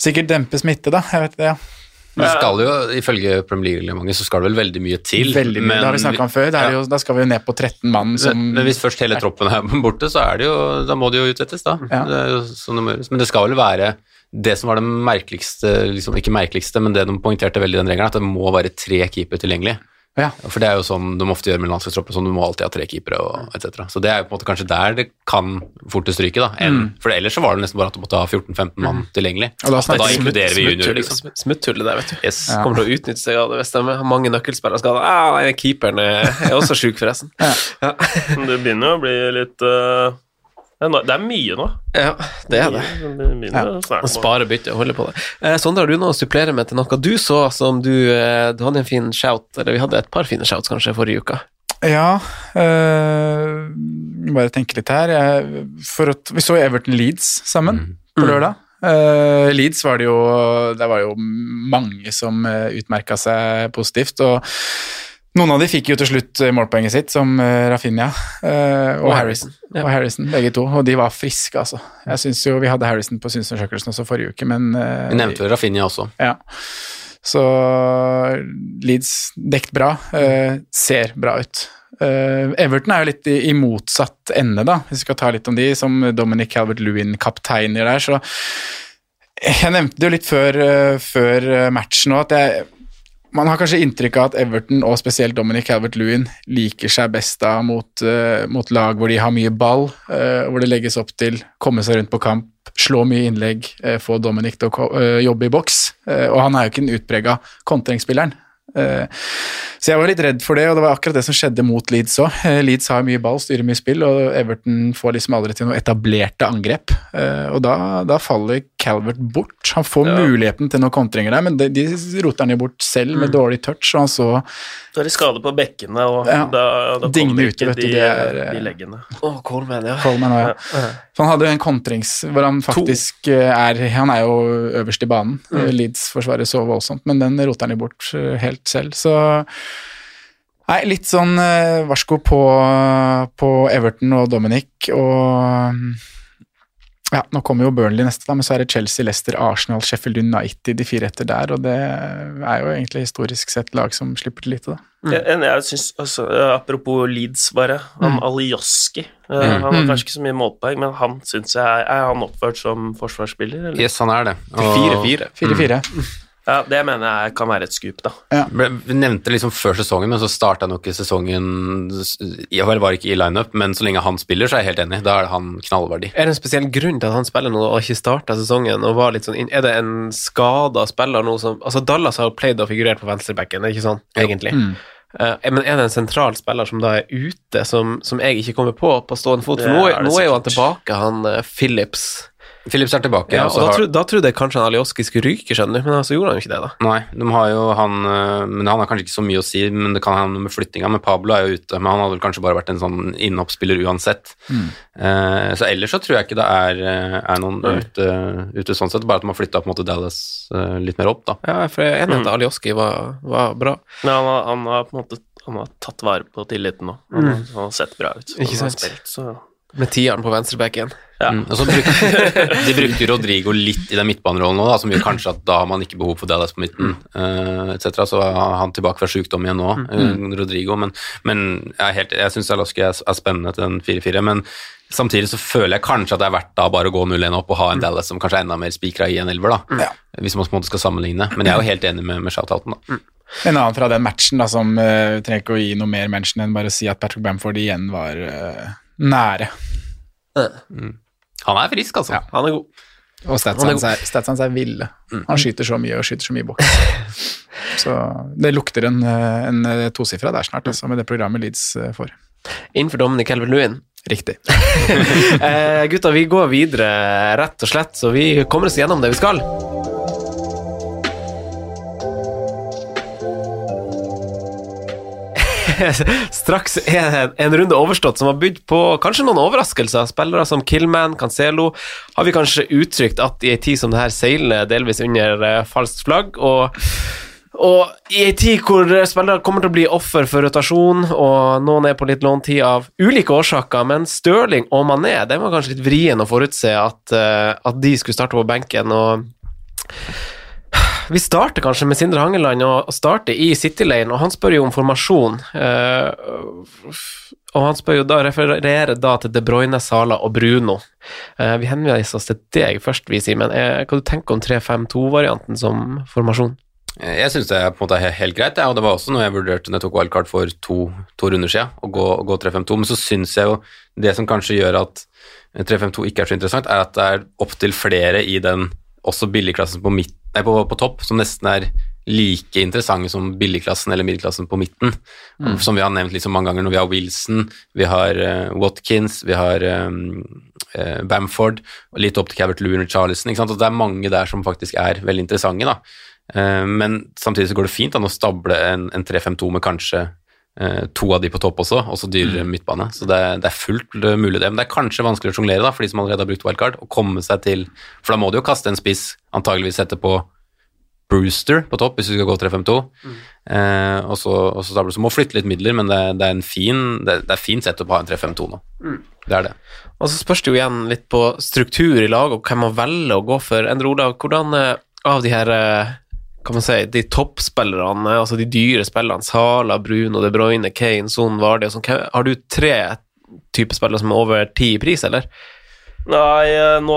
Sikkert dempe smitte, da. Jeg vet det, ja. Men det skal jo, ifølge Premier League-reglementet, så skal det vel veldig mye til. Veldig mye. det har vi snakka om før. Er ja. jo, da skal vi jo ned på 13 mann som men, men hvis først hele troppen er borte, så er det jo, da må det jo utsettes, da. Ja. Det jo sånn det. Men det skal vel være det som var det merkeligste, liksom ikke merkeligste, men det de poengterte veldig i den regelen, at det må være tre keepere tilgjengelig. Ja. For det er jo sånn de ofte gjør med landslagstroppen, sånn du må alltid ha tre keepere og etc. Så det er jo på en måte kanskje der det kan fortest ryke, da. En, Mm. For ellers så var det nesten bare at du måtte ha 14-15 mann tilgjengelig. Og da Og da vi inkluderer vi junior, Smutthull- liksom. Smutthullet der, vet du. Yes. Ja. Kommer til å utnytte seg av det hvis de har mange nøkkelspillere skada. Ah, keeperen er også sjuk, forresten. Ja. Det begynner å bli litt eh, det er no- Det er mye nå. ja, det er det. Og spare bytte holde på det. Eh, Sondre, har du noe å supplere med til noe du så som du eh, Du hadde en fin shout, eller vi hadde et par fine shouts kanskje forrige uke. Ja øh, Bare tenke litt her. Jeg, for at, vi så Everton Leeds sammen Mm. på lørdag. Uh, Leeds var det jo Det var jo mange som uh, utmerka seg positivt. og noen av de fikk jo til slutt eh, målpoenget sitt, som uh, Rafinha eh, og, Og Harrison. Ja. Og Harrison, begge to. Og de var friske, altså. Jeg synes jo Vi hadde Harrison på synsundersøkelsen også forrige uke, men eh, Vi nevnte jo Rafinha også. ja. Så Leeds dekt bra, eh, ser bra ut. Eh, Everton er jo litt i, motsatt ende, da, hvis vi skal ta litt om de, som Dominic Calvert-Lewin kapteiner der, så Jeg nevnte det jo litt før, eh, før eh, matchen òg, at jeg man har kanskje inntrykk av at Everton, og spesielt Dominic Calvert-Lewin, liker seg best da mot, uh, mot lag hvor de har mye ball, uh, hvor det legges opp til komme seg rundt på kamp, slå mye innlegg, uh, få Dominic til å jobbe i boks. Og han er jo ikke den utprega kontringsspilleren. Eh, så jeg var litt redd for det, og det var akkurat det som skjedde mot Leeds òg. Leeds har mye ball, styrer mye spill, og Everton får liksom aldri til noe etablerte angrep. Eh, og da, da faller Calvert bort. Han får muligheten til noen kontringer der, men de, de roter han jo bort selv med dårlig touch, og han så Da er det skade på bekkene, og Ja. da, da kommer ute, ikke vet de, er, eh, de leggene. Oh, Coleman, ja. Coleman også, ja. Så han hadde jo en kontrings hvor han faktisk to. er Han er jo øverst i banen. Mm. Eh, Leeds forsvarer så voldsomt, men den roter han jo bort eh, helt selv, så Nei, litt sånn eh, varsko på, på Everton og Dominic, og ja, nå kommer jo Burnley neste, da, men så er det Chelsea, Leicester, Arsenal, Sheffield United de fire etter der, og det er jo egentlig historisk sett lag som slipper til lite, da. Jeg, jeg, jeg synes, altså, apropos Leeds, bare. Om Mm. Alioski. eh, Mm. Han har Mm. kanskje ikke så mye målpoeng, men han syns jeg er, han oppført som forsvarsspiller? Eller? Yes, han er det. Og- 4-4. 4-4. Ja, det mener jeg kan være et skup, da. Ja. Vi nevnte liksom før sesongen, men så starta jo ikke sesongen Jeg var ikke i lineup, men så lenge han spiller, så er jeg helt enig. Da er han knallverdig. Er det en spesiell grunn til at han spiller nå og ikke starta sesongen? og var litt sånn Er det en skada spiller nå som Altså, Dallas har jo pleid å figurere på venstrebacken, ikke sant, egentlig? Mm. Eh, men er det en sentral spiller som da er ute, som, som jeg ikke kommer på på stående fot? For Det nå, er nå er jo han tilbake, han Philips Phillips. Philips er tilbake. Ja, og og da, har- tro, da trodde jeg kanskje han Alioski skulle ryke, skjønner du, men så gjorde han jo ikke det, da. Nei, de har jo han øh, Men han har kanskje ikke så mye å si, men det kan ha noe med flyttinga. Men Pablo er jo ute, men han hadde vel kanskje bare vært en sånn innhoppsspiller uansett. Eh, så ellers så tror jeg ikke det er, eh, er noen ute, ute sånn sett, bare at de har flytta på en måte Dallas eh, litt mer opp, da. Ja, for jeg er enig i at Alioski var, var bra. Men han har, han har på en måte han har tatt vare på tilliten nå. Han, har- han har sett bra ut. Ikke sant? Spilt, så. Med tieren på venstrebacken. Ja. Mm, brukte, de brukte Rodrigo litt i den midtbanerollen nå, da, som gjør kanskje at da har man ikke behov for Dallas på midten, uh, etc. Så er han tilbake fra sykdom igjen nå, mm. Rodrigo. Men, men jeg, helt- jeg syns Alaska er, er spennende til den 4-4. Men samtidig så føler jeg kanskje at det er verdt da bare å gå 0-1 opp og ha en Dallas som kanskje er enda mer spikra i en elver, da. Ja. Hvis man på en måte skal sammenligne. Men jeg er jo helt enig med, med shoutouten, da. En annen fra den matchen da, som uh, trenger ikke å gi noe mer mention enn bare å si at Patrick Bamford igjen var uh, nære. Han er frisk, altså. Ja. Han er god. Og stats er hans er, ville. er. Han skyter så mye og skyter så mye boks. Så det lukter en, eh, en eh, tosifra der snart, altså, med det programmet Leeds eh, får. Innenfor Dominic Calvert-Lewin. Riktig. Eh, gutta, vi går videre, rett og slett, så vi kommer oss gjennom det vi skal. Straks en, en runde overstått som har bydd på kanskje noen overraskelser. Spillere som Killman, Cancelo har vi kanskje uttrykt at i ei tid som det her seiler delvis under eh, falskt flagg. og og i ei tid hvor spillere kommer til å bli offer for rotasjon, og noen er på litt låntid av ulike årsaker, men Stirling og Mané, det var kanskje litt vrien å forutse at, eh, at de skulle starte på benken. og vi starter kanskje med Sindre Hangeland og starter i City Lane, og han spør jo om formasjon. eh, og han spør jo da, refererer da til De Bruyne, Sala og Bruno. Eh, vi henviser oss til deg først, vi, Simen. Eh, hva du tenker om 3-5-2-varianten som formasjon? Jeg syns det er på en måte he- helt greit, og det var også noe jeg vurderte når jeg tok wildcard for to, to runder siden, å gå, gå 3-5-2, men så syns jeg jo det som kanskje gjør at 3-5-2 ikke er så interessant, er at det er opptil flere i den også billigklassen på, midt, nei, på, på topp som nesten er like interessante som billigklassen eller middelklassen på midten, Mm. som vi har nevnt liksom mange ganger når vi har Wilson, vi har uh, Watkins, vi har um, uh, Bamford, og litt opp til Cavert Lewin og Charleston. ikke sant? og det er mange der som faktisk er veldig interessante da. Uh, men samtidig så går det fint an å stable en, en 3-5-2 med kanskje to av de på topp også, også dyrere midtbane. Så det, det er fullt eh, mulig det. Men det er kanskje vanskelig å sjonglere da, for de som allerede har brukt wildcard, å komme seg til For da må du jo kaste en spiss, antageligvis sette på Brewster på topp hvis du skal gå 3-5-2. Eh, og så, og så, stable. så må du flytte litt midler, men det, det er en fin det, det er fint sett å ha en 3-5-2 nå. Det er det. Og så spørs det jo igjen litt på struktur i lag og hvem man velger å gå for. Endre Olav, hvordan eh, av de her eh, kan man si, de toppspillerne, altså de dyre spillerne, Sala, Bruno, De Bruyne, Kane, Son, Vardy og sånn, har du tre typer spillere som er over ti i pris, eller? Nei, eh, nå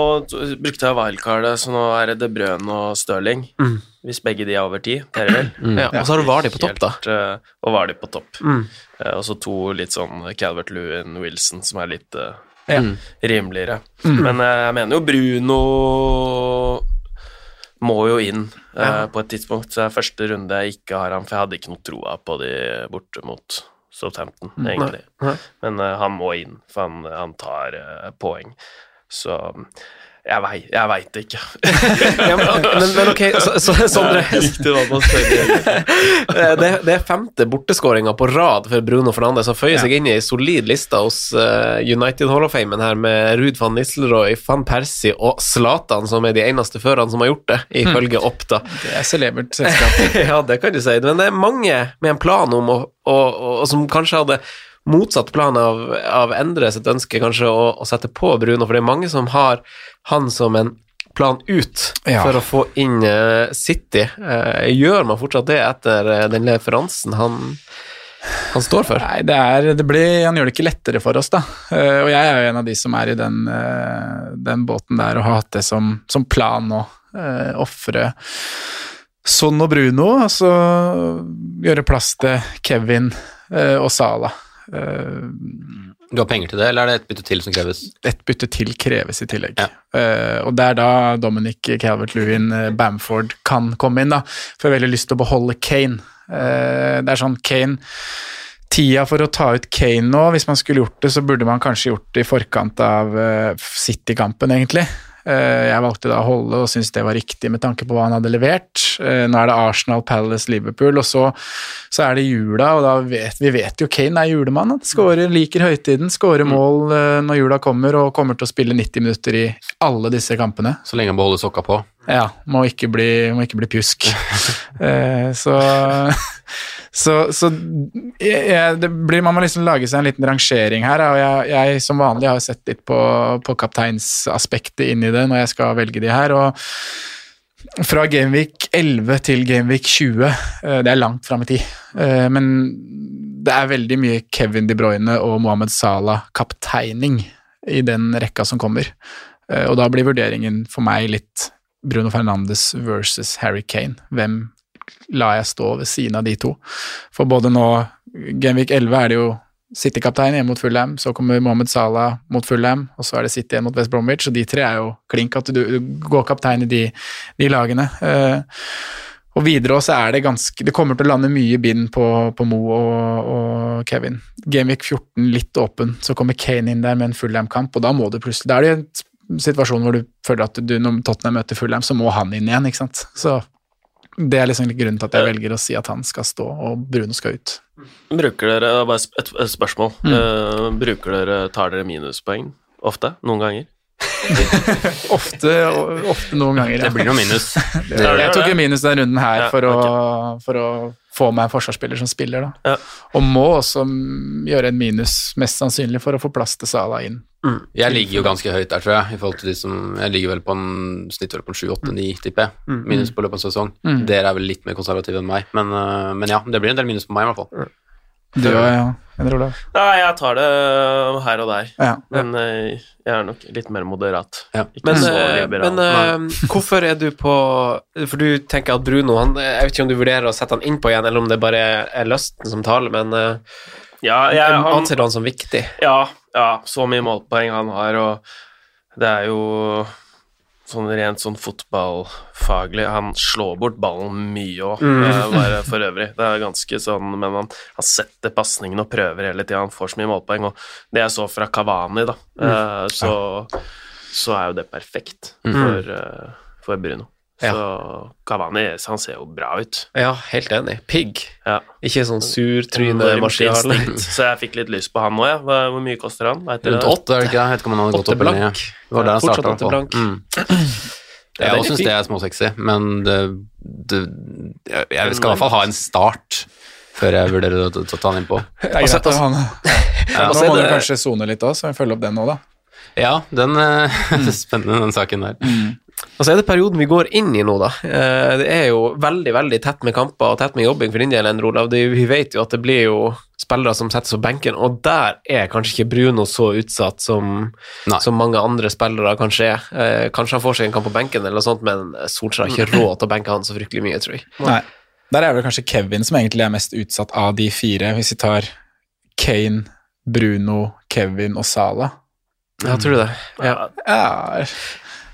brukte jeg wildcardet, så nå er det De Bruyne og Stirling. Mm. Hvis begge de er over ti, vel. Mm. Ja, og så har du Vardy på topp, da. Helt, eh, Og Vardy på topp. Mm. Eh, Og så to litt sånn Calvert Lewin Wilson, som er litt uh, Ja. rimeligere. Mm. Men jeg mener jo Bruno må jo inn eh, Ja. på et tidspunkt. Så det er første runde jeg ikke har han, for jeg hadde ikke noe troa på de borte mot Southampton, Mm. egentlig. Nei. Nei. Men uh, han må inn, for han, han tar uh, poeng. Så jeg veit, jeg veit ikke. Ja, men, men, men ok, så, så, Sondre Det det, det er femte borteskåringa på rad for Bruno Fernandes, som føyer seg inn i ei solid liste hos uh, United Hall of Fame her, med Ruud van Nistelrooy, van Persie og Zlatan, som er de eneste førerne som har gjort det, ifølge Oppda. Det er celebert selskap. ja, det kan du si. Men det er mange med en plan om å, å, å, og som kanskje hadde motsatt plan av, av Endre sitt ønske, kanskje, å, å sette på Bruno, for det er mange som har han som en plan ut Ja. for å få inn eh, City. Eh, gjør man fortsatt det etter eh, den leveransen han, han står for? Nei, det, er, det blir, han gjør det ikke lettere for oss, da. Og jeg er jo en av de som er i den, den båten der og har hatt det som, som plan å uh, ofre Son og Bruno, altså gjøre plass til Kevin og Sala. Eh, Du har penger til det, eller er det et bytte til som kreves? et bytte til kreves i tillegg. Eh, og det er da Dominic Calvert-Lewin eh, Bamford kan komme inn, da. For jeg har veldig lyst til å beholde Kane. Uh, det er sånn Kane Tida for å ta ut Kane nå, hvis man skulle gjort det, så burde man kanskje gjort det i forkant av uh, City-kampen, egentlig. Eh, jeg valgte da å holde og syntes det var riktig med tanke på hva han hadde levert. Eh, nå er det Arsenal, Palace, Liverpool, og så, så er det jula, og da vet vi vet jo Kane er julemann. Han liker høytiden, skårer mål eh, når jula kommer, og kommer til å spille 90 minutter i alle disse kampene. Så lenge han beholder sokka på. Ja, må ikke bli, må ikke bli pjusk. Eh, så så, så jeg, det blir, man må liksom lage seg en liten rangering her, og jeg, jeg som vanlig har sett litt på, på kapteinsaspektet i det når jeg skal velge de her. og fra Gameweek 11 til Gameweek 20, eh, det er langt fram i tid. Eh, Men det er veldig mye Kevin De Bruyne og Mohammed Salah kapteining i den rekka som kommer. Og da blir vurderingen for meg litt Bruno Fernandes versus Harry Kane. Hvem lar jeg stå ved siden av de to? For både nå, Genvik 11 er det jo City-kaptein igjen mot Fulham, så kommer Mohammed Salah mot Fulham, og så er det City igjen mot West Bromwich, og de tre er jo klink at du, går kaptein i de, de lagene. Uh, og videre også er det ganske Det kommer til å lande mye bind på, på Mo og, og Kevin. Gameweek 14 litt åpen, så kommer Kane inn der med en fullham-kamp, og da må du plutselig Da er det situasjon hvor du føler at du, når Tottenham møter Fulham, så må han inn igjen, ikke sant. Så det er liksom grunnen til at jeg velger å si at han skal stå, og Bruno skal ut. Bruker dere er bare et, et spørsmål. Mm. uh, bruker dere, Tar dere minuspoeng ofte? Noen ganger? Ofte, ofte noen ganger, ja. Det blir noe minus. Det, jeg tok jo minus den runden her Ja, for, å, for å få meg en forsvarsspiller som spiller, da. Og må også gjøre en minus, mest sannsynlig, for å få plass til Sala inn. Jeg ligger jo ganske høyt der, tror jeg. I forhold til de som, Jeg ligger vel på en snitt vel på en 7-8-9, tipper jeg. Mm. Minus på løpet av en sesong. Mm. Dere er vel litt mer konservative enn meg, men, øh, men ja, det blir en del minus på meg, i hvert fall. Du, ja. Eller Olav? Nei, jeg tar det her og der. Ja. Men eh, jeg er nok litt mer moderat. Ja. Ikke Men, så eh, men eh, hvorfor er du på For du tenker at Bruno han, Jeg vet ikke om du vurderer å sette han innpå igjen, eller om det bare er lysten som taler, men uh, ja, jeg, han, anser du han som viktig? ja, ja, så mye målpoeng han har, og det er jo sånn rent sånn fotballfaglig Han slår bort ballen mye òg, bare for øvrig. Det er ganske sånn Men han, han setter pasningen og prøver hele tida. Han får så mye målpoeng, og det jeg så fra Kavani, da, mm. så, så er jo det perfekt for, eh, for Bruno. Ja. Så Kavani han ser jo bra ut. Ja, helt enig. Pigg. Ja. Ikke sånn surtryne Enormt Martial. Så jeg fikk litt lyst på han jeg. Hva- Hvor mye koster han? Rundt åtte, er det ikke det? Jeg vet ikke om han hadde gått Åtte opp eller ned. Det var der jeg starta. på. blank. Mm. Ja, Jeg det syns det er småsexy, men det, det, jeg, jeg skal i hvert fall ha en start før jeg vurderer å ta- ta han innpå. Det er greit å ha han. Ja, Nå er må du kanskje sone litt òg, så vi følger opp den nå, da. Ja, den er spennende, den saken der. Og så er det perioden vi går inn i nå, da. Eh, Det er jo veldig veldig tett med kamper og tett med jobbing for din del, Endre Olav. Vi vet jo at det blir jo spillere som settes på benken, og der er kanskje ikke Bruno så utsatt som, som mange andre spillere kanskje er. Eh, Kanskje han får seg en kamp på benken, eller noe sånt, men Solskjær har ikke råd til å benke han så fryktelig mye, tror jeg. Nei. Der er vel kanskje Kevin som egentlig er mest utsatt av de fire, hvis vi tar Kane, Bruno, Kevin og Sala. Ja, tror du det? Ja. Ja,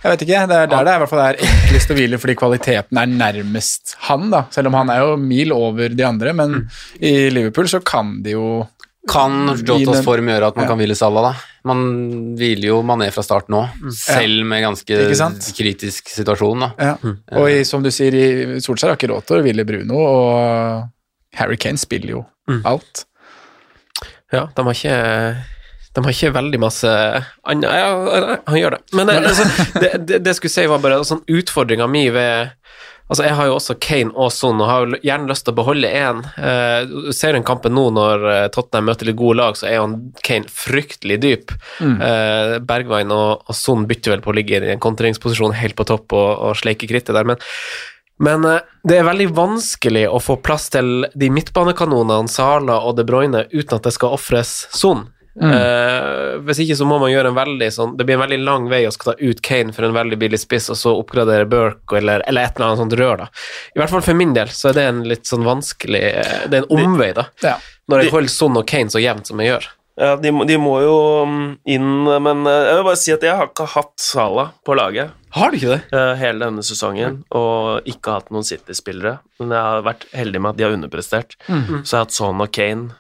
jeg vet ikke. Det er der det er, i hvert fall er enklest å hvile, fordi kvaliteten er nærmest han, da. Selv om han er jo mil over de andre, men i Liverpool så kan de jo Kan Jotas form gjøre at man Ja. kan hvile Salah, da? Man hviler jo Mané fra start nå, selv med ganske kritisk situasjon, da. ja. Og i, som du sier, i Solskjær har ikke råd til å hvile Bruno, og Harry Kane spiller jo alt. Ja, de har ikke de har ikke veldig masse annet Ja, han gjør det. Men det, altså, det, det, det skulle si, var bare sånn utfordringa mi ved Altså, jeg har jo også Kane og Son, og har gjerne lyst til å beholde én. Ser du ser den kampen nå når eh, Tottenham møter litt gode lag, så er jo Kane fryktelig dyp. Eh, Bergwijn og, og Son bytter vel på å ligge i en kontringsposisjon helt på topp og, og sleike krittet der, men men eh, det er veldig vanskelig å få plass til de midtbanekanonene Sala og De Bruyne uten at det skal ofres Son. Eh, hvis ikke så må man gjøre en veldig sånn Det blir en veldig lang vei å skal ta ut Kane for en veldig billig spiss, og så oppgradere Burke eller, eller et eller annet sånt rør, da. I hvert fall for min del så er det en litt sånn vanskelig eh, Det er en omvei, da. Ja. Når jeg holder Son og Kane så jevnt som jeg gjør. Ja, de, må- de må jo mm, inn, men eh, jeg vil bare si at jeg har ikke hatt Salah på laget Har du ikke det? eh, hele denne sesongen, og ikke hatt noen City-spillere. Men jeg har vært heldig med at de har underprestert. Så jeg har hatt Son og Kane.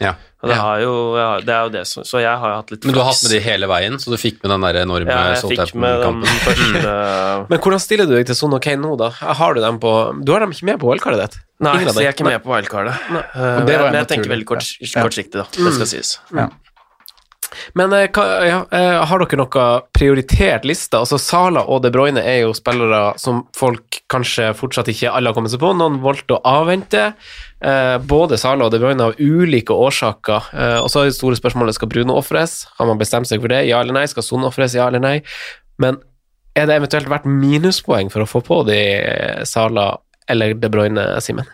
Ja. Og det, Ja. har jo, ja, det er jo det som Så jeg har jo hatt litt Men du har hatt med de hele veien, så du fikk med den der enorme Ja, jeg fikk med den første Men hvordan stiller du deg til Son ok nå, da? Har du dem på Du har dem ikke med på wildcardet ditt? Nei, Ingen så jeg er ikke med på wildcardet. Uh, Og men jeg, jeg tenker veldig kort, ja. kortsiktig, da. Det skal sies. Men eh, hva, ja, eh, har dere noe prioritert liste? Altså Sala og De Bruyne er jo spillere som folk kanskje fortsatt ikke alle har kommet seg på. Noen valgte å avvente. Eh, både Sala og De Bruyne av ulike årsaker. Og så er det store spørsmålet skal Bruno ofres. Har man bestemt seg for det? Ja eller nei? Skal Son ofres? Ja eller nei? Men er det eventuelt verdt minuspoeng for å få på de Sala eller De Bruyne, Simen?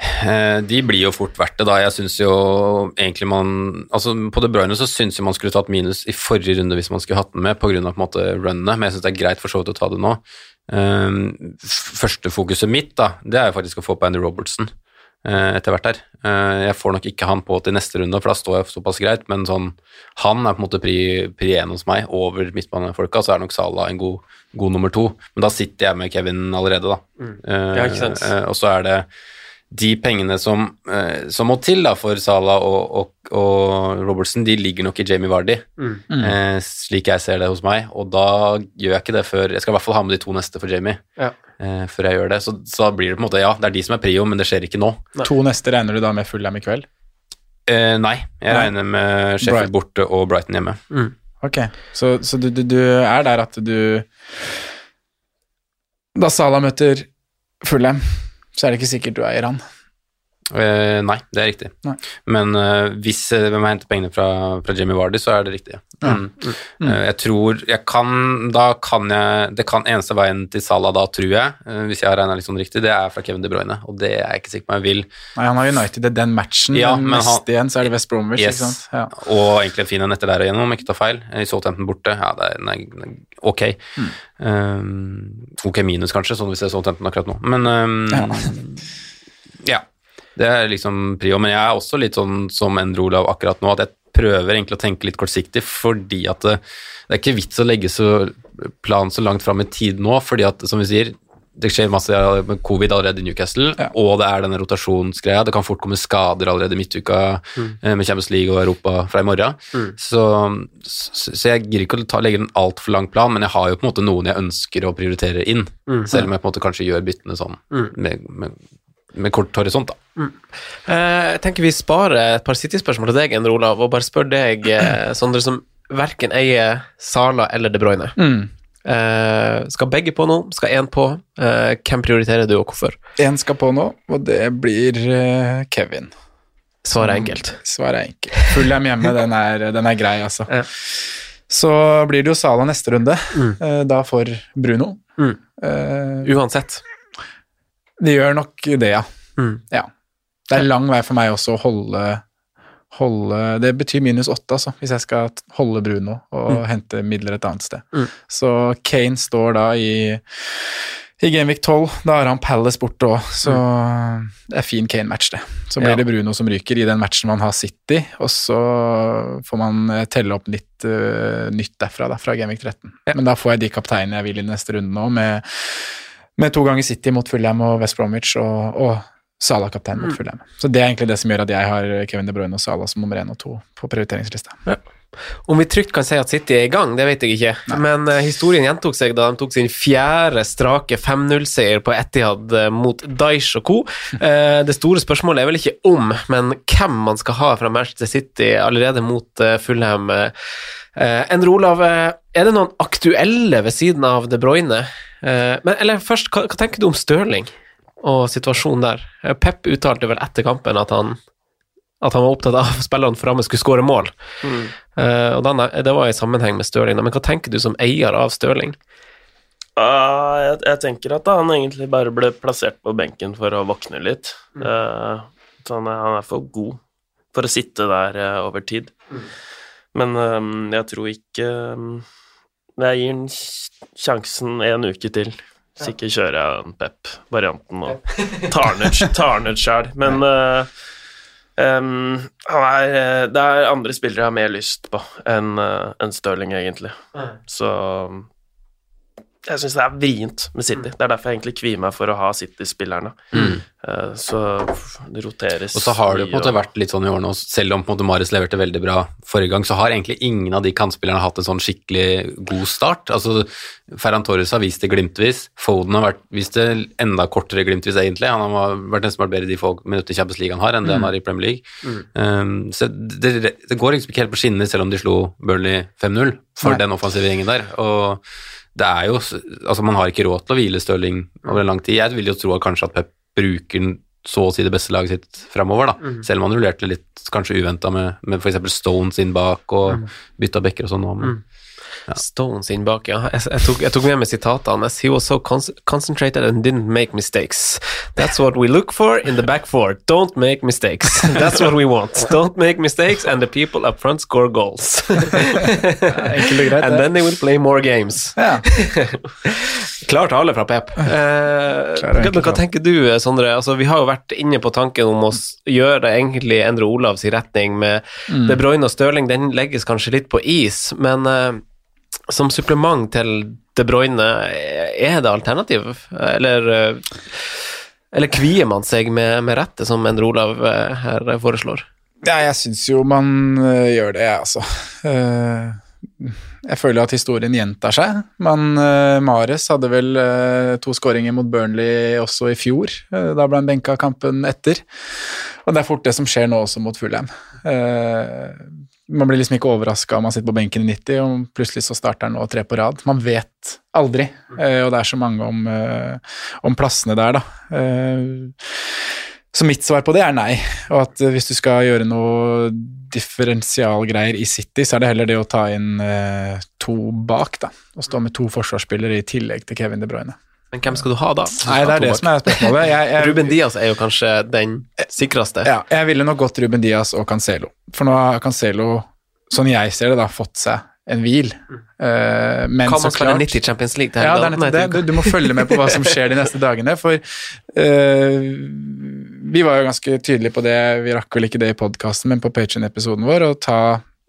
Eh, De blir jo fort verdt det, da. Jeg syns jo egentlig man Altså, på De Bruyne så syns jeg man skulle tatt minus i forrige runde hvis man skulle hatt den med, pga. runnet, men jeg syns det er greit for så vidt å ta det nå. F- Førstefokuset mitt, da, det er jo faktisk å få på Andy Robertson eh, etter hvert her. Eh, jeg får nok ikke han på til neste runde, for da står jeg såpass greit, men sånn Han er på en måte pri, pri én hos meg, over midtbanefolka, så er nok Salah en god, god nummer to. Men da sitter jeg med Kevin allerede, da. Mm. Ja, ikke sant. og så er det de pengene som, eh, som må til da for Salah og, og, og Robertson, de ligger nok i Jamie Vardy, eh, slik jeg ser det hos meg. Og da gjør jeg ikke det før Jeg skal i hvert fall ha med de to neste for Jamie Ja. eh, før jeg gjør det. Så, så da blir det på en måte Ja, det er de som er prio, men det skjer ikke nå. To neste regner du da med Fulham i kveld? Eh, nei, jeg Nei. regner med Sheffield borte og Brighton hjemme. Ok, så, så du, du, du er der at du Da Salah møter Fulham, så er det ikke sikkert du eier han. Eh, nei, det er riktig. Nei. Men uh, hvis uh, vi må hente pengene fra, fra Jimmy Vardy, så er det riktig. Ja. Mm. Eh, jeg tror jeg kan Da kan jeg Det kan eneste veien til Salah da, tror jeg, hvis jeg har regna litt sånn riktig, det er fra Kevin De Bruyne, og det er jeg ikke sikker på om jeg vil. Nei, han har United i den matchen, Ja, men mest neste igjen så er det West Bromwich, Yes. ikke sant? Ja. Og egentlig en fin en etter der igjen, om jeg ikke tar feil. I Southampton borte, ja, det er, nei, ok. Mm. Um, ok minus, kanskje, sånn hvis jeg så Southampton akkurat nå. Men um, ja. Det er liksom prio. Men jeg er også litt sånn som Endre Olav akkurat nå, at jeg prøver egentlig å tenke litt kortsiktig, fordi at det, det er ikke vits å legge så planen så langt fram i tid nå, fordi at, som vi sier, det skjer masse med covid allerede i Newcastle, og det er denne rotasjonsgreia. Det kan fort komme skader allerede i midtuka mm. med Champions League og Europa fra i morgen. Mm. Så, så, så jeg gir ikke å ta, legge en altfor lang plan, men jeg har jo på en måte noen jeg ønsker å prioritere inn, Mm. selv om jeg på en måte kanskje gjør byttene sånn Mm. med, med, med kort horisont, da. Eh, Jeg tenker vi sparer et par City-spørsmål til deg, Endre Olav, og bare spør deg, eh, Sondre, som verken eier Sala eller De Bruyne. Mm. Uh, skal begge på nå? Skal én på? Uh, hvem prioriterer du, og hvorfor? Én skal på nå, og det blir uh, Kevin. Svaret er enkelt. Svaret er enkelt. Fulham hjemme, den er, den er grei, altså. Så blir det jo Sala neste runde, eh, da for Bruno. Mm. Uansett. Det gjør nok det, ja. Mm. ja. Det er lang vei for meg også å holde, holde Det betyr minus åtte, altså, hvis jeg skal holde Bruno og Mm. hente midler et annet sted. Mm. Så Kane står da i i Gameweek 12, da har han Palace borte òg, så det er fin Kane-match, det. Så blir Ja. det Bruno som ryker i den matchen man har City, og så får man eh, telle opp litt uh, nytt derfra, da, fra Gameweek 13. Men da får jeg de kapteinene jeg vil i neste runde nå, med, med to ganger City mot Fulham og West Bromwich, og, og Salah kaptein mot Fulham. Så det er egentlig det som gjør at jeg har Kevin De Bruyne og Salah som nummer én og to på prioriteringslista. Om vi trygt kan si at City er i gang, det vet jeg ikke. Men uh, historien gjentok seg da de tok sin fjerde strake 5-0-seier på Etihad uh, mot Daish og co. Uh, det store spørsmålet er vel ikke om, men hvem man skal ha fra Manchester City allerede mot Fulham. Eh, Endre Olav, er det noen aktuelle ved siden av De Bruyne? Eh, men, eller først, hva, hva tenker du om Stirling og situasjonen der? Eh, Pep uttalte vel etter kampen at han at han var opptatt av at spillerne framme skulle skåre mål. Eh, og den, Det var i sammenheng med Stirling. Men hva tenker du som eier av Stirling? Uh, jeg, jeg tenker at han egentlig bare ble plassert på benken for å våkne litt. Eh, så han er, han er for god for å sitte der over tid. Men um, jeg tror ikke um, Jeg gir ham sjansen en uke til. Hvis ikke kjører jeg den Pep-varianten og tar den ut- sjøl. Men uh, um, er, eh, det er andre spillere jeg har mer lyst på enn eh, enn Stirling, egentlig. Så jeg syns det er vrient med City. Det er derfor jeg egentlig kvier meg for å ha City-spillerne. Mm. Eh, så det roteres Og så har det jo på en måte vært litt sånn i årene, nå, selv om på en måte Marius leverte veldig bra forrige gang, så har egentlig ingen av de kantspillerne hatt en sånn skikkelig god start. Altså, Ferran Torres har vist det glimtvis, Foden har vært, vist det enda kortere glimtvis egentlig. Han har vært nesten vært bedre i de få minutter i Champions League han har, enn det han Mm. har i Premier League. Mm. Um, så det, det går liksom ikke helt på skinner, selv om de slo Burnley 5-0 for Nei. den offensive gjengen der. og det er jo, altså Man har ikke råd til å hvile Stirling over en lang tid. Jeg vil jo tro at kanskje at Pep bruker så å si det beste laget sitt framover, da. Mm. Selv om han rullerte litt kanskje uventa med, med f.eks. Stones inn bak og Mm. bytta bekker og sånn. Men, Mm. Stones inn bak, ja. Jeg, jeg, tok, jeg tok med meg sitatene. He was so con concentrated and didn't make mistakes. That's what we look for in the back four. Don't make mistakes. That's what we want. Don't make mistakes, and the people up front score goals. Greit, and then they will play more games. Ja. Klar tale fra Pep. Eh, men hva tenker du, Sondre? Altså, vi har jo vært inne på tanken om å gjøre det egentlig endre Olavs i retning med Mm. De Bruyne og Stirling. Den legges kanskje litt på is, men eh, som supplement til De Bruyne, er det alternativ? Eller, eh, eller kvier man seg med, med rette, som Endre Olav eh, her foreslår? Ja, jeg syns jo man øh, gjør det, jeg, altså. Eh, jeg føler at historien gjentar seg. Men Mares hadde vel to skåringer mot Burnley også i fjor. Eh, da ble han benka kampen etter. Og det er fort det som skjer nå også mot Fulham. Man blir liksom ikke overraska om man sitter på benken i 90, og plutselig så starter han nå tre på rad. Man vet aldri, eh, og det er så mange om, eh, om plassene der, da. Eh, Så mitt svar på det er nei. Og at hvis du skal gjøre noe differensialgreier i City, så er det heller det å ta inn to bak, da. Og stå med to forsvarsspillere i tillegg til Kevin De Bruyne. Men hvem skal du ha da? Nei, det er det som er spørsmålet. Jeg, jeg, Ruben Diaz er jo kanskje den sikreste. Ja, jeg ville nok gått Ruben Diaz og Cancelo. For nå har Cancelo, sånn jeg ser det, da, fått seg en hvil. Uh, men Kan så klart 90 Champions League Ja, det er nettopp det. Du, du må følge med på hva som skjer de neste dagene, for uh, vi var jo ganske tydelige på det, vi rakk vel ikke det i podkasten, men på Patreon-episoden vår, og ta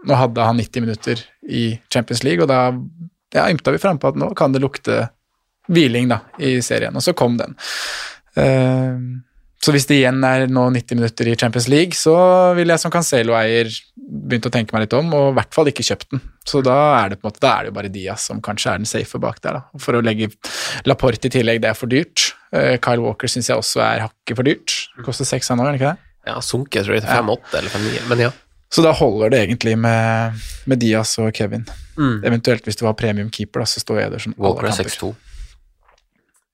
Nå hadde han 90 minutter i Champions League, og da ja, ymta vi frampå at nå kan det lukte hviling da, i serien, og så kom den. Uh, så hvis det igjen er nå 90 minutter i Champions League, så ville jeg som Cancelo-eier begynt å tenke meg litt om, og i hvert fall ikke kjøpt den. Så da er det på en måte, da er det jo bare Diaz som kanskje er den safe bak der. da. For å legge Laporte i tillegg, det er for dyrt. Eh, Kyle Walker syns jeg også er hakket for dyrt. Koster seks han òg, er det ikke det? Ja, sunket tror jeg til 5-8 eller 5-9, men ja. Så da holder det egentlig med, med Diaz og Kevin. Mm. Eventuelt hvis du har premium keeper, da, så står Ederson alle Walker er kamper. 6-2.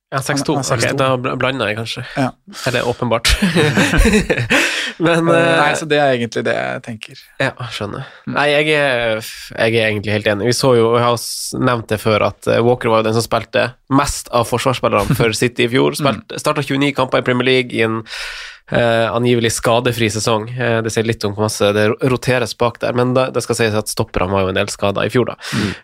Ja, 6-2. Han er 6-2. Ok, da blanda jeg kanskje. Ja. Eller åpenbart. men Eh, eh, Nei, så det er egentlig det jeg tenker. Ja, skjønner. Nei, jeg er, jeg er egentlig helt enig. Vi så jo, jeg har nevnt det før, at eh, Walker var jo den som spilte mest av forsvarsspillerne for City i fjor. Spilt, Starta 29 kamper i Premier League i en eh, angivelig skadefri sesong. Eh, det sier litt om hvor masse det roteres bak der, men da, det skal sies at stopperne var jo en del skada i fjor, da.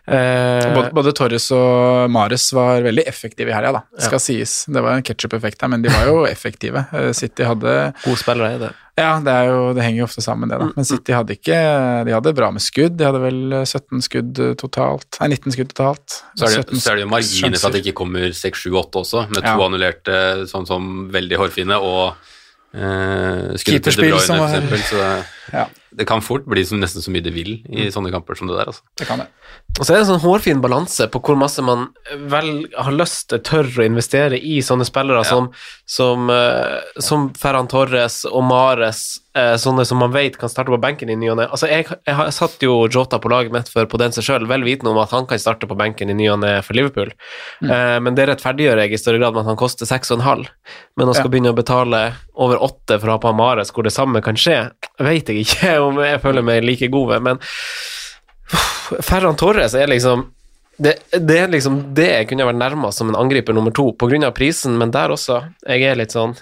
Eh, Både, både Torres og Mares var veldig effektive i helga, da. Skal sies. Det var en ketsjup-effekt her, men de var jo effektive. Eh, City hadde gode spillere er det. Ja, det, er jo, det henger jo ofte sammen, det, da. Men City hadde ikke De hadde bra med skudd. De hadde vel 17 skudd eh, totalt. Nei, 19 skudd totalt. Så er, det, så er det jo marginer for at det ikke kommer 6-7-8 også, med to Ja. annullerte sånn som veldig hårfine, og eh, skudd Keeperspill som var- eksempel. Så det, Ja, det kan fort bli som, nesten så mye det vil i sånne kamper som det der. Altså. det kan det. Og så er det en sånn hårfin balanse på hvor masse man vel har lyst til, tør å investere i sånne spillere som, som, eh, som Ferran Torres og Mares, sånne som man vet kan starte på benken i ny og ne. Altså, jeg, jeg har satt jo Jota på laget mitt for Podense sjøl, vel vitende om at han kan starte på benken i ny og ne for Liverpool, eh, men det rettferdiggjør jeg i større grad med at han koster 6,5. Men å skal Ja. begynne å betale over 8 for å ha på Amares hvor det samme kan skje, vet jeg ikke om jeg føler meg like god ved, men Ferran Torres er liksom det, det er liksom det jeg kunne vært nærmest som en angriper nummer to, på av prisen, men der også. Jeg er litt sånn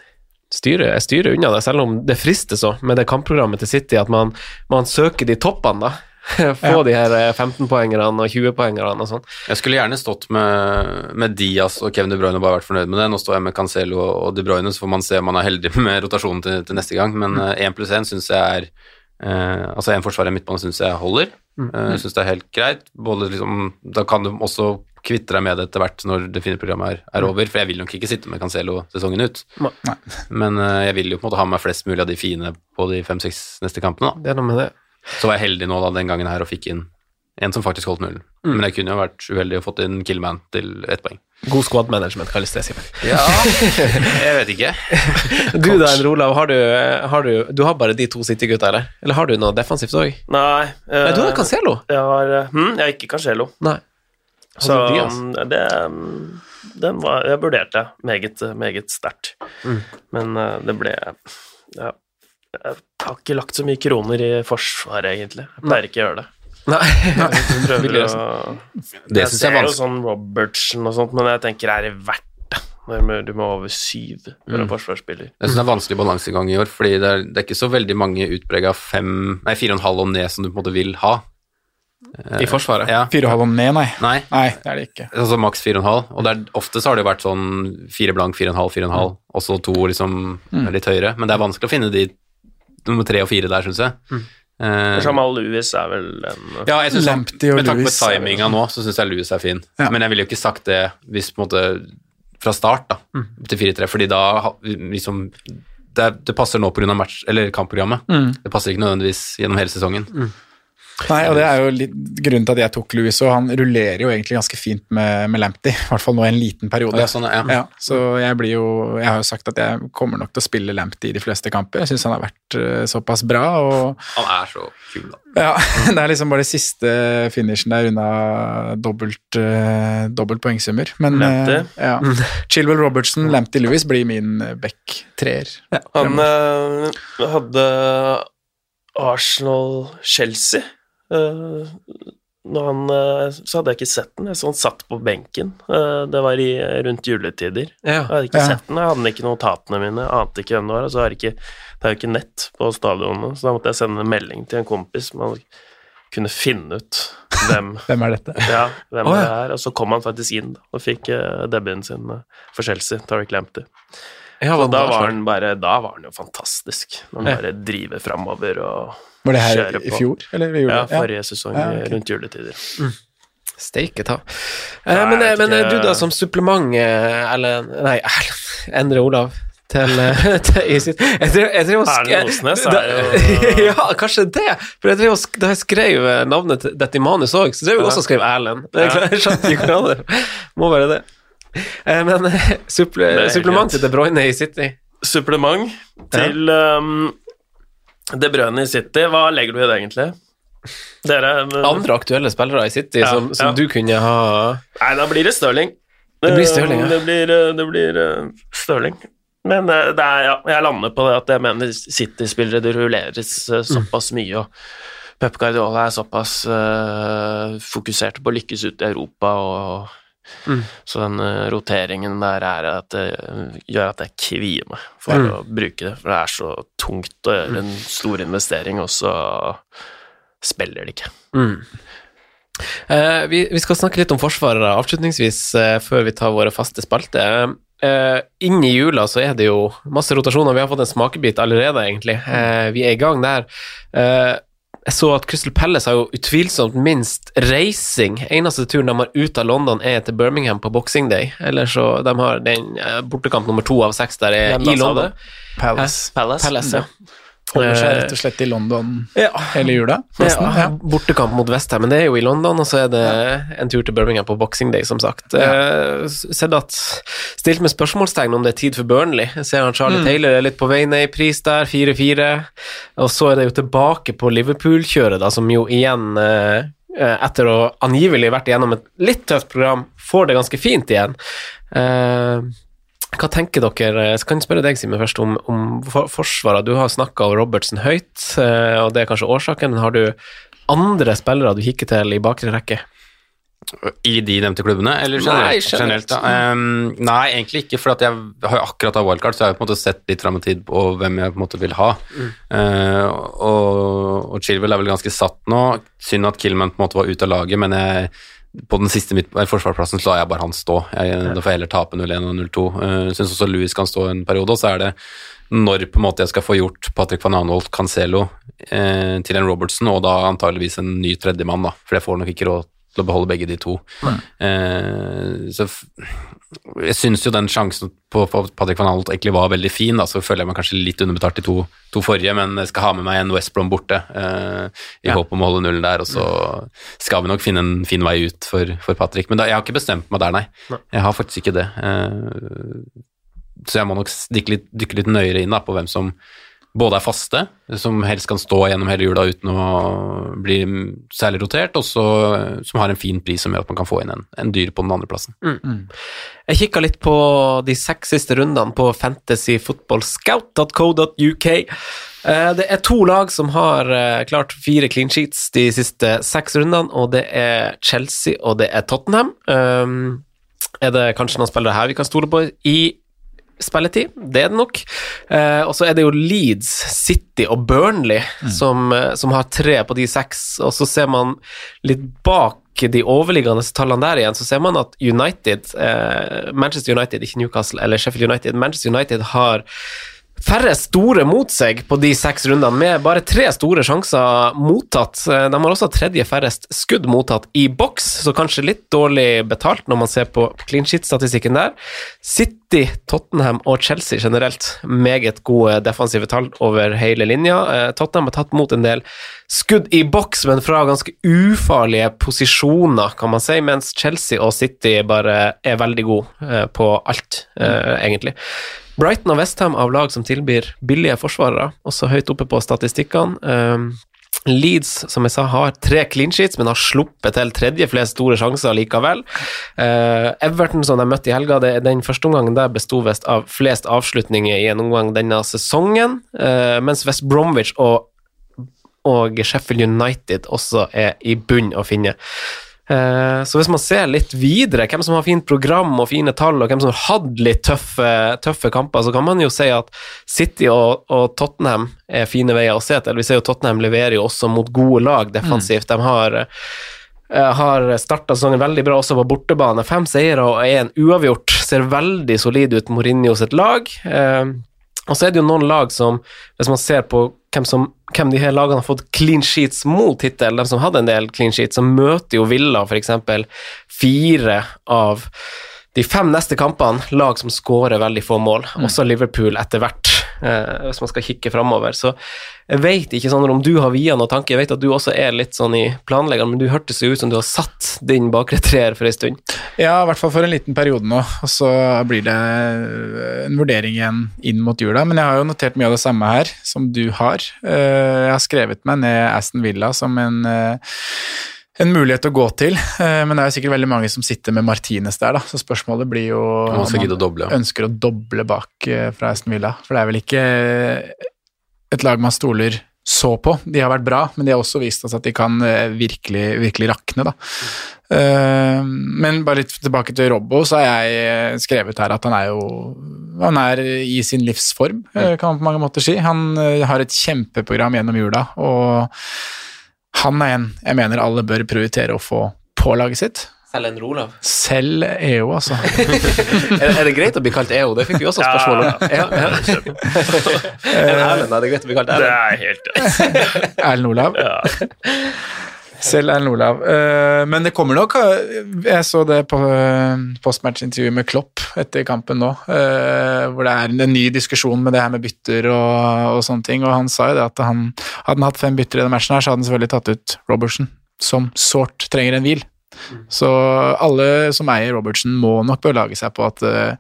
styrer, Jeg styrer unna det, selv om det frister så med det kampprogrammet til City at man, man søker de toppene, da. Få Ja. de her 15-poengerne og 20-poengerne og sånn. Jeg skulle gjerne stått med, med Diaz og Kevin De Bruyne og bare vært fornøyd med det. Nå står jeg med Cancelo og, De Bruyne, så får man se om man er heldig med rotasjonen til, til neste gang. Men én pluss én syns jeg er eh, Altså én forsvarer i midtbane syns jeg holder. Uh, syns det er helt greit. Både liksom, da kan du også kvitte deg med det etter hvert når det fine programmet er, er over, for jeg vil nok ikke sitte med Cancelo sesongen ut. Nei. Men uh, jeg vil jo på en måte ha med flest mulig av de fine på de fem-seks neste kampene. Da. Det er noe med det. Så var jeg heldig nå da den gangen her og fikk inn en som faktisk holdt nullen. Mm. Men jeg kunne jo vært uheldig og fått inn Killman til ett poeng. God squad management, kalles det, Simen. Ja, jeg vet ikke. Du da, Endre Olav, har du, har du Du har bare de to City-gutta, eller? Eller har du noe defensivt òg? Nei. eh, Nei, du har Cancelo. Jeg har eh, hm, Jeg har ikke Cancelo. Nei. Så Diaz? mm, det mm, Den var Jeg vurderte meget, meget sterkt. Mm. Men eh, det ble ja, Jeg har ikke lagt så mye kroner i forsvaret, egentlig. Jeg pleier ikke å gjøre det. Nei. Jeg prøver å Det Jeg jeg er ser jo sånn Robertsen og sånt, men jeg tenker er det verdt det? Du må over syv for en Mm. forsvarsspiller. Jeg syns det er vanskelig balansegang i år, fordi det er, det er ikke så veldig mange utprega fem, nei, fire og en halv og ned som du på en måte vil ha. I Forsvaret? Ja. Fire og halv og ned, nei. Nei, Nei, det er det ikke. altså maks fire og en halv. Og er, ofte så har det jo vært sånn fire blank, fire og en halv, fire og en halv, og så to liksom litt høyere. Men det er vanskelig å finne de nummer tre og fire der, syns jeg. Eh, Jamal Lewis er vel en ja, jeg synes, og Med tanke på timinga nå, så syns jeg Lewis er fin. Ja. Men jeg ville jo ikke sagt det hvis på en måte fra start da, til 4-3, fordi da liksom det, det passer nå pga. match- eller kampprogrammet. Mm. Det passer ikke nødvendigvis gjennom hele sesongen. Nei, og det er jo litt grunnen til at jeg tok Louis, og han rullerer jo egentlig ganske fint med, med Lamptey, i hvert fall nå i en liten periode. Ja, sånn, ja. så jeg blir jo Jeg har jo sagt at jeg kommer nok til å spille Lamptey i de fleste kamper. Jeg syns han har vært eh, såpass bra, og Han er så kul, da. ja, det er liksom bare det siste finishen der unna dobbelt, uh, dobbelt poengsummer. Men Lamptey. eh, ja. Chilwell Robertson, Lamptey Lewis blir min eh, back treer. Han eh, hadde Arsenal-Chelsea. Uh, når han, eh, så hadde jeg ikke sett den. Jeg så han satt på benken. Eh, det var i, rundt juletider. Ja. Jeg hadde ikke Ja. sett den. Jeg hadde ikke notatene mine. Ante ikke hvem det var. Og så det ikke, det er jo ikke nett på stadionet, så da måtte jeg sende en melding til en kompis. Man kunne finne ut hvem Hvem er dette? ja, hvem oh, ja. det er. Og så kom han faktisk inn og fikk debuten sin eh, for Chelsea, Tariq Lamptey. Ja, da var han bare Da var han jo fantastisk. Når han bare driver framover og Var det her i fjor? Eller i? Ja, forrige sesong Ja, okay. rundt juletider. Steike ta. Eh, men, jeg men du, da, som supplement eh, Eller Nei, Erlend Endre Olav. Til, eh, til i sitt Jeg tror, jeg tror Erlend Osnes er jo- Ja, kanskje det. For jeg og Da jeg skrev eh, navnet til dette i manus òg, så drev jeg også og skrev Erlend. Er Jeg skjønte ikke hvordan det Må være det. Eh, Men eh, supple, supplementet til Bruyne i City Supplement til um, De Bruyne i City. Hva legger du i det, egentlig? Dere eh, Andre aktuelle spillere i City Ja, som, som ja. du kunne ha Nei, da blir det Stirling. Det blir Stirling, ja. Eh, Det blir, eh, det blir Stirling. Men det er, ja, jeg lander på det at jeg mener City-spillere det rulleres eh, såpass mye, og Pep Guardiola er såpass uh, fokusert på å lykkes ute i Europa, og Mm. så den eh, roteringen der er at det gjør at jeg kvier meg for Mm. å bruke det, for det er så tungt å gjøre en stor investering, og så spiller det ikke. Mm. Eh, vi, vi skal snakke litt om Forsvaret avslutningsvis eh, før vi tar våre faste spalter. Uh, inn i jula så er det jo masse rotasjoner. Vi har fått en smakebit allerede, egentlig. Eh, vi er i gang der. Eh, jeg så at Crystal Palace har jo utvilsomt minst reising. Eneste turen de har ut av London, er til Birmingham på Boxing Day. Eller så de har den eh, bortekamp nummer to av seks der er i London. Palace. Palace. Palace, ja. Holder seg Eh, rett og slett i London ja. hele jula. nesten. Ja, bortekamp mot Westham, men det er jo i London, og så er det en tur til Birmingham på Boxing Day, som sagt. Ja. sett at Stilt med spørsmålstegn om det er tid for Burnley. Jeg ser han Charlie Taylor er litt på vei ned i pris der, 4-4. Og så er det jo tilbake på Liverpool-kjøret, da, som jo igjen eh, eh, etter å angivelig vært igjennom et litt tøft program, får det ganske fint igjen. Eh, hva tenker dere Jeg kan spørre deg, Simen, først om, om for, forsvaret. Du har snakka om Robertsen høyt, eh, og det er kanskje årsaken. Men har du andre spillere du kikker til i bakre rekke? I de nevnte klubbene, eller Nei, generelt? generelt. da? Ehm, nei, egentlig ikke, for at jeg har jo akkurat av wildcard, så jeg har på en måte sett litt fram i tid på hvem jeg på en måte vil ha. Eh, og, og Chilwell er vel ganske satt nå. Synd at Killman på en måte var ute av laget, men jeg, på den siste midt, eh, forsvarsplassen så lar jeg bare han stå. Jeg, Da får jeg heller tape 0-1 og 0-2. Jeg syns også Louis kan stå en periode, og så er det når på en måte jeg skal få gjort Patrick van Anholt Cancelo eh, til en Robertson, og da antageligvis en ny tredjemann, da, for jeg får nok ikke råd til å beholde begge de to. Eh, så jeg syns jo den sjansen på, på Patrick van Anholt egentlig var veldig fin, da, så føler jeg meg kanskje litt underbetalt de to, to forrige, men jeg skal ha med meg en West Brom borte, eh, i Ja. håp om å holde nullen der, og så skal vi nok finne en fin vei ut for, for Patrick. Men da, jeg har ikke bestemt meg der, nei. Jeg har faktisk ikke det. Eh, så jeg må nok dykke litt, dykke litt nøyere inn da, på hvem som både er faste, som helst kan stå gjennom hele jula uten å bli særlig rotert, og som har en fin pris som gjør at man kan få inn en, en dyr på den andre plassen. Jeg kikka litt på de seks siste rundene på fantasyfootballscout.co.uk. Eh, Det er to lag som har eh, klart fire clean sheets de siste seks rundene, og det er Chelsea og det er Tottenham. Um, Er det kanskje noen spillere her vi kan stole på i spilletid? Det er det nok. Eh, og så er det jo Leeds, City og Burnley som, eh, som har tre på de seks, og så ser man litt bak de overliggende tallene der igjen, så ser man at United, eh, Manchester United, ikke Newcastle, eller Sheffield United, Manchester United har færre store mot seg på de seks rundene, med bare tre store sjanser mottatt. Eh, De har også tredje færrest skudd mottatt i boks, så kanskje litt dårlig betalt når man ser på clean shit-statistikken der. City, Tottenham og Chelsea generelt, meget gode defensive tall over hele linja. Eh, Tottenham har tatt mot en del skudd i boks, men fra ganske ufarlige posisjoner, kan man si, mens Chelsea og City bare er veldig gode eh, på alt, egentlig. Brighton og Westham av lag som tilbyr billige forsvarere, også høyt oppe på statistikkene. Um, Leeds, som jeg sa, har tre clean sheets, men har sluppet til tredje flest store sjanser likevel. Uh, Everton, som de møtte i helga, det, den første omgangen der besto visst av flest avslutninger i en omgang denne sesongen, uh, mens West Bromwich og, og Sheffield United også er i bunn å finne. Eh, Så hvis man ser litt videre, hvem som har fint program og fine tall, og hvem som har hatt litt tøffe, tøffe kamper, så kan man jo si at City og, og Tottenham er fine veier å se til. Vi ser jo Tottenham leverer jo også mot gode lag defensivt. De har eh, har starta sesongen veldig bra også på bortebane. Fem seire og én uavgjort. Ser veldig solid ut, Mourinho sitt lag. Eh, og så er det jo noen lag som, hvis man ser på hvem, som, hvem de her lagene har fått clean sheets mot hittil, de som hadde en del clean sheets, så møter jo Villa f.eks. fire av de fem neste kampene lag som skårer veldig få mål. Også Liverpool etter hvert, eh, hvis man skal kikke framover. Så jeg vet ikke sånn om du har via noen tanke, jeg vet at du også er litt sånn i planleggeren, men du hørtes jo ut som du har satt din bakre treer for en stund. Ja, i hvert fall for en liten periode nå, og så blir det en vurdering igjen inn mot jula. Men jeg har jo notert mye av det samme her, som du har. Eh, Jeg har skrevet meg ned Aston Villa som en, eh, en mulighet å gå til, eh, men det er jo sikkert veldig mange som sitter med Martinez der, da, så spørsmålet blir jo Om man å doble. ønsker å doble bak eh, fra Aston Villa, for det er vel ikke et lag man stoler så på. De har vært bra, men de har også vist oss at de kan eh, virkelig, virkelig rakne, da. Eh, men bare litt tilbake til Robbo, så har jeg eh, skrevet her at han er jo Han er i sin livsform, eh, kan man på mange måter si. Han har et kjempeprogram gjennom jula, og han er en jeg mener alle bør prioritere å få på laget sitt. Selv en Rolav. Selv EO, altså. er, er det greit å bli kalt EO? Det fikk vi også spørsmål om. Ja, ja. En Erlend, er det greit å bli kalt Det er helt greit. Erlend Olav. Ja. Selv Erlend Olav. Eh, men det kommer nok eh, Jeg så det på uh, postmatch-intervjuet med Klopp etter kampen nå, eh, hvor det er en, en ny diskusjon med det her med bytter og, og sånne ting, og han sa jo det at han hadde han hatt fem bytter i denne matchen her, så hadde han selvfølgelig tatt ut Robertson, som sårt trenger en hvil. Så alle som eier Robertsen må nok belage seg på at uh,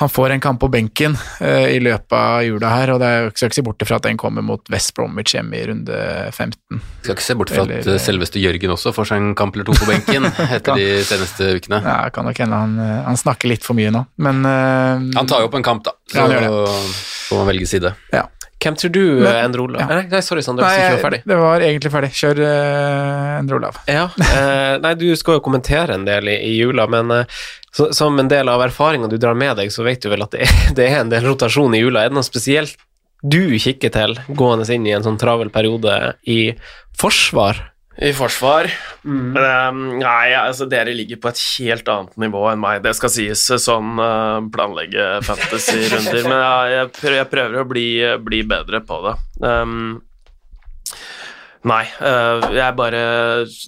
han får en kamp på benken uh, i løpet av jula her, og det er jo ikke skal ikke se bort fra at den kommer mot West Bromwich hjemme i runde 15. Skal ikke se bort fra at Eller- eh, selveste Jørgen også får seg en kamp eller to på benken etter de seneste ukene. Ja, kan nok hende han, han snakker litt for mye nå, men uh, Han tar jo opp en kamp, da, Ja, så han gjør får man velge side. ja. Hvem tror du Men- Endre Olav ja. Nei, sorry, Sander, Nei, ikke var ferdig. det var egentlig ferdig. Kjør uh, Endre Olav. Ja, uh, nei, du skal jo kommentere en del i, i jula, men uh, så, som en del av erfaringa du drar med deg, så vet du vel at det er, det er en del rotasjon i jula. Er det noe spesielt du kikker til gående inn i en sånn travel periode i forsvar? I forsvar Mm. Um, Nei, altså dere ligger på et helt annet nivå enn meg. Det skal sies sånn uh, planlegge fantasy-runder, men jeg, jeg, prøver, jeg prøver å bli, bli bedre på det. Um, nei, uh, jeg bare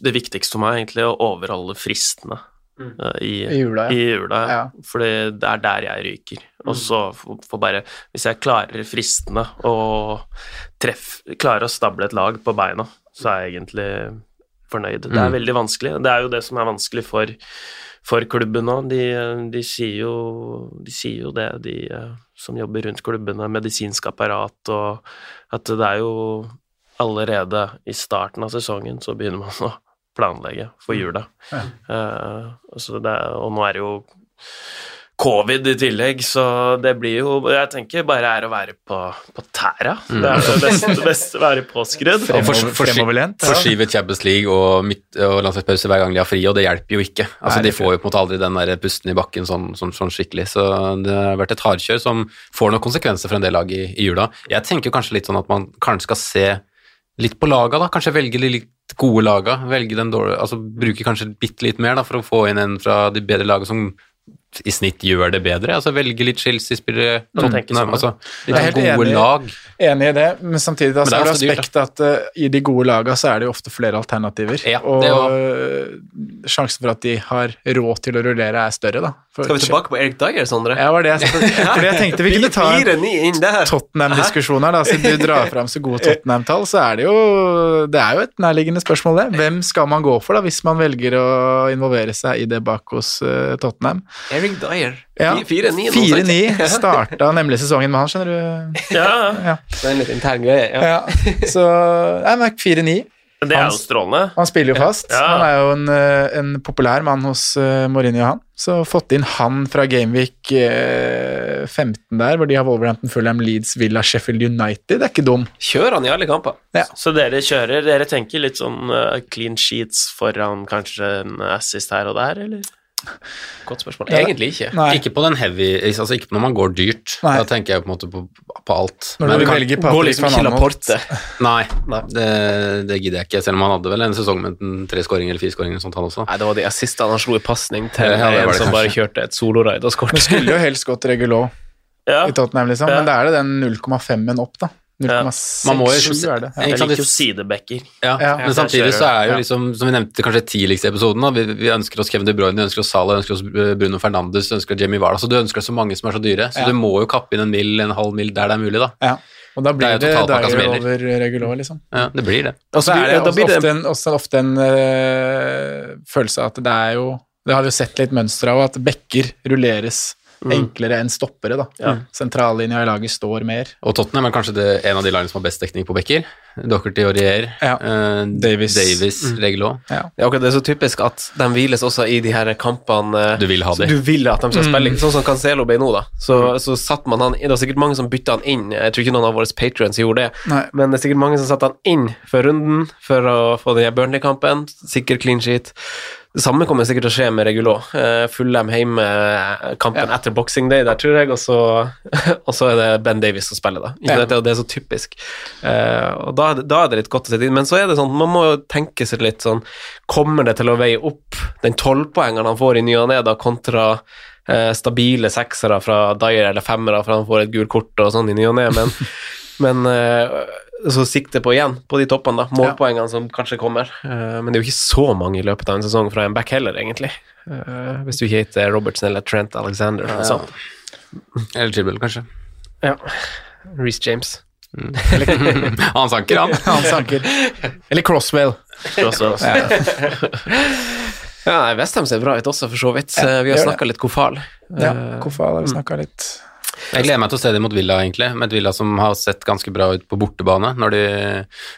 Det viktigste for meg er egentlig å overholde fristene Uh, i, I jula, ja. i jula Ja. fordi det er der jeg ryker. Og så får bare Hvis jeg klarer fristene og treff, klarer å stable et lag på beina, så er jeg egentlig fornøyd. Det er Mm. veldig vanskelig. Det er jo det som er vanskelig for, for klubben òg. De, de, sier jo, de sier jo det, de eh, som jobber rundt klubbene, medisinsk apparat, og at det er jo allerede i starten av sesongen så begynner man å planlegge for jula. Ja. Uh, det, og nå er det jo covid i tillegg, så det blir jo Jeg tenker bare er å være på, på tæra. Det er det beste, beste være påskrudd. Fremoverlent. Forskyve Champions League og, midt- og landslagspause hver gang de har fri, og det hjelper jo ikke. Altså, Nei, de får jo på en måte aldri den der pusten i bakken sånn, sånn, sånn skikkelig, så det har vært et hardkjør som får noen konsekvenser for en del lag i, i jula. Jeg tenker kanskje litt sånn at man kanskje skal se litt på laga, da. Kanskje velge de litt gode laga, velge den dårlige, altså bruke kanskje bitte litt mer da, for å få inn en fra de bedre laga som i snitt gjør det bedre. Altså velge litt Chelsea-spillere, Tottenham, sånn, altså Jeg er litt helt gode enig. lag. Enig i det, men samtidig da, Men det så er det aspektet at uh, i de gode laga så er det jo ofte flere alternativer. Ja, og eh, sjansen for at de har råd til å rullere, er større, da. For- Skal vi tilbake på Erik Dyer, Sondre? Ja, var det jeg, for jeg tenkte vi kunne ta en 4-9 inn der. Tottenham-diskusjon her, da. Siden du drar fram så gode Tottenham-tall, så er det jo Det er jo et nærliggende spørsmål, det. Hvem skal man gå for, da, hvis man velger å involvere seg i det bak hos uh, Tottenham? Erik Dyer. Ja, 4-9. 4-9 starta nemlig sesongen med han, skjønner du. Ja, Ja. Det er en litt intern greie. Ja. Ja, så Nei, men 4-9. det er jo strålende. Han spiller jo fast. Ja. Han er jo en, eh, en populær mann hos uh, Mourinho, han. Så fått inn han fra Gameweek uh, 15 der, hvor de har Wolverhampton, Fulham, Leeds, Villa, Sheffield United. Det er ikke dum. Kjører han i alle kamper? Så dere kjører Dere tenker litt sånn uh, clean sheets foran kanskje en assist her og der, eller? Godt spørsmål. Egentlig ikke. Nei. Ikke på den heavy, altså ikke når man går dyrt. Nei. Da tenker jeg på en måte på, på alt. Når Men du kan- velger Patrick liksom van ikke Laporte. Nei, det, det gidder jeg ikke, selv om han hadde vel en sesong med en tre skåringer eller fire skåringer eller sånt han også. Nei, det var de assistene han slo i pasning til Ja, en som som bare kjørte et soloraid og Det skåret. skulle jo helst gått regulå Ja. i Tottenham, liksom, Ja. men da er det den 0,5-en opp, da. Man må jo- 0,67 er det. Ja. Jeg liker jo sidebacker. Ja, Ja. men samtidig så er jo liksom, som vi nevnte kanskje tidligst i episoden, da, vi, vi ønsker oss Kevin De Bruyne, vi ønsker oss Salah, vi ønsker oss Bruno Fernandes, vi ønsker oss Jamie Varda, så du ønsker deg så mange som er så dyre, så Ja. du må jo kappe inn en mil, en halv mil der det er mulig da. Ja. Og da blir det, det, gjelder. over regulår, liksom. Ja, det blir det. Og så er det da også blir det- ofte en, også ofte en øh, følelse av at det er jo Det har vi jo sett litt mønster av, at bekker rulleres enklere enn stoppere. da. Sentrallinja i laget står mer. Og Tottenham er kanskje det, en av de lagene som har best dekning på bekker. Docherty og Rier, Ja. eh, Davis. Davis Regelå. Ja. Det er akkurat det er så typisk at de hviles også i de her kampene eh, Du vil ha så de. Du vil at de skal spille. Sånn som Cancelo ble nå, da. Så, så satt man han Det var sikkert mange som bytta han inn. Jeg tror ikke noen av våre patrions gjorde det. Nei. Men det er sikkert mange som satte han inn for runden for å få den Burnley-kampen. Sikker clean sheet. Det samme kommer sikkert til å skje med Regulå. Uh, Fullhjem hjemme, kampen kampen etter Boxing Day der, tror jeg, og så, og så er det Ben Davies som spiller, da. Ikke Ja. Det, det er så typisk. Uh, og da, da er det litt godt å sitte inn. Men så er det sånn, man må jo tenke seg litt sånn Kommer det til å veie opp den tolvpoengeren han får i ny og ne, da, kontra uh, stabile seksere fra Dyer eller femmere, for han får et gult kort og sånn i ny og ne, men, men eh, så sikte på igjen, på de toppene, da. Målpoengene som kanskje kommer. Uh, men det er jo ikke så mange i løpet av en sesong fra en back heller, egentlig. Uh, hvis du ikke heter Robertson eller Trent Alexander. eller sånt. Eller Chibble, kanskje. Ja. Reece James. han sanker, han. han sanker. Eller Crosswell. Ja, nei, Westham ser bra ut også, for så vidt. Ja, vi har snakka litt Kofal. Ja, Eh, Kofal har vi snakka litt Jeg gleder meg til å se dem mot Villa, egentlig. Med et Villa som har sett ganske bra ut på bortebane, når de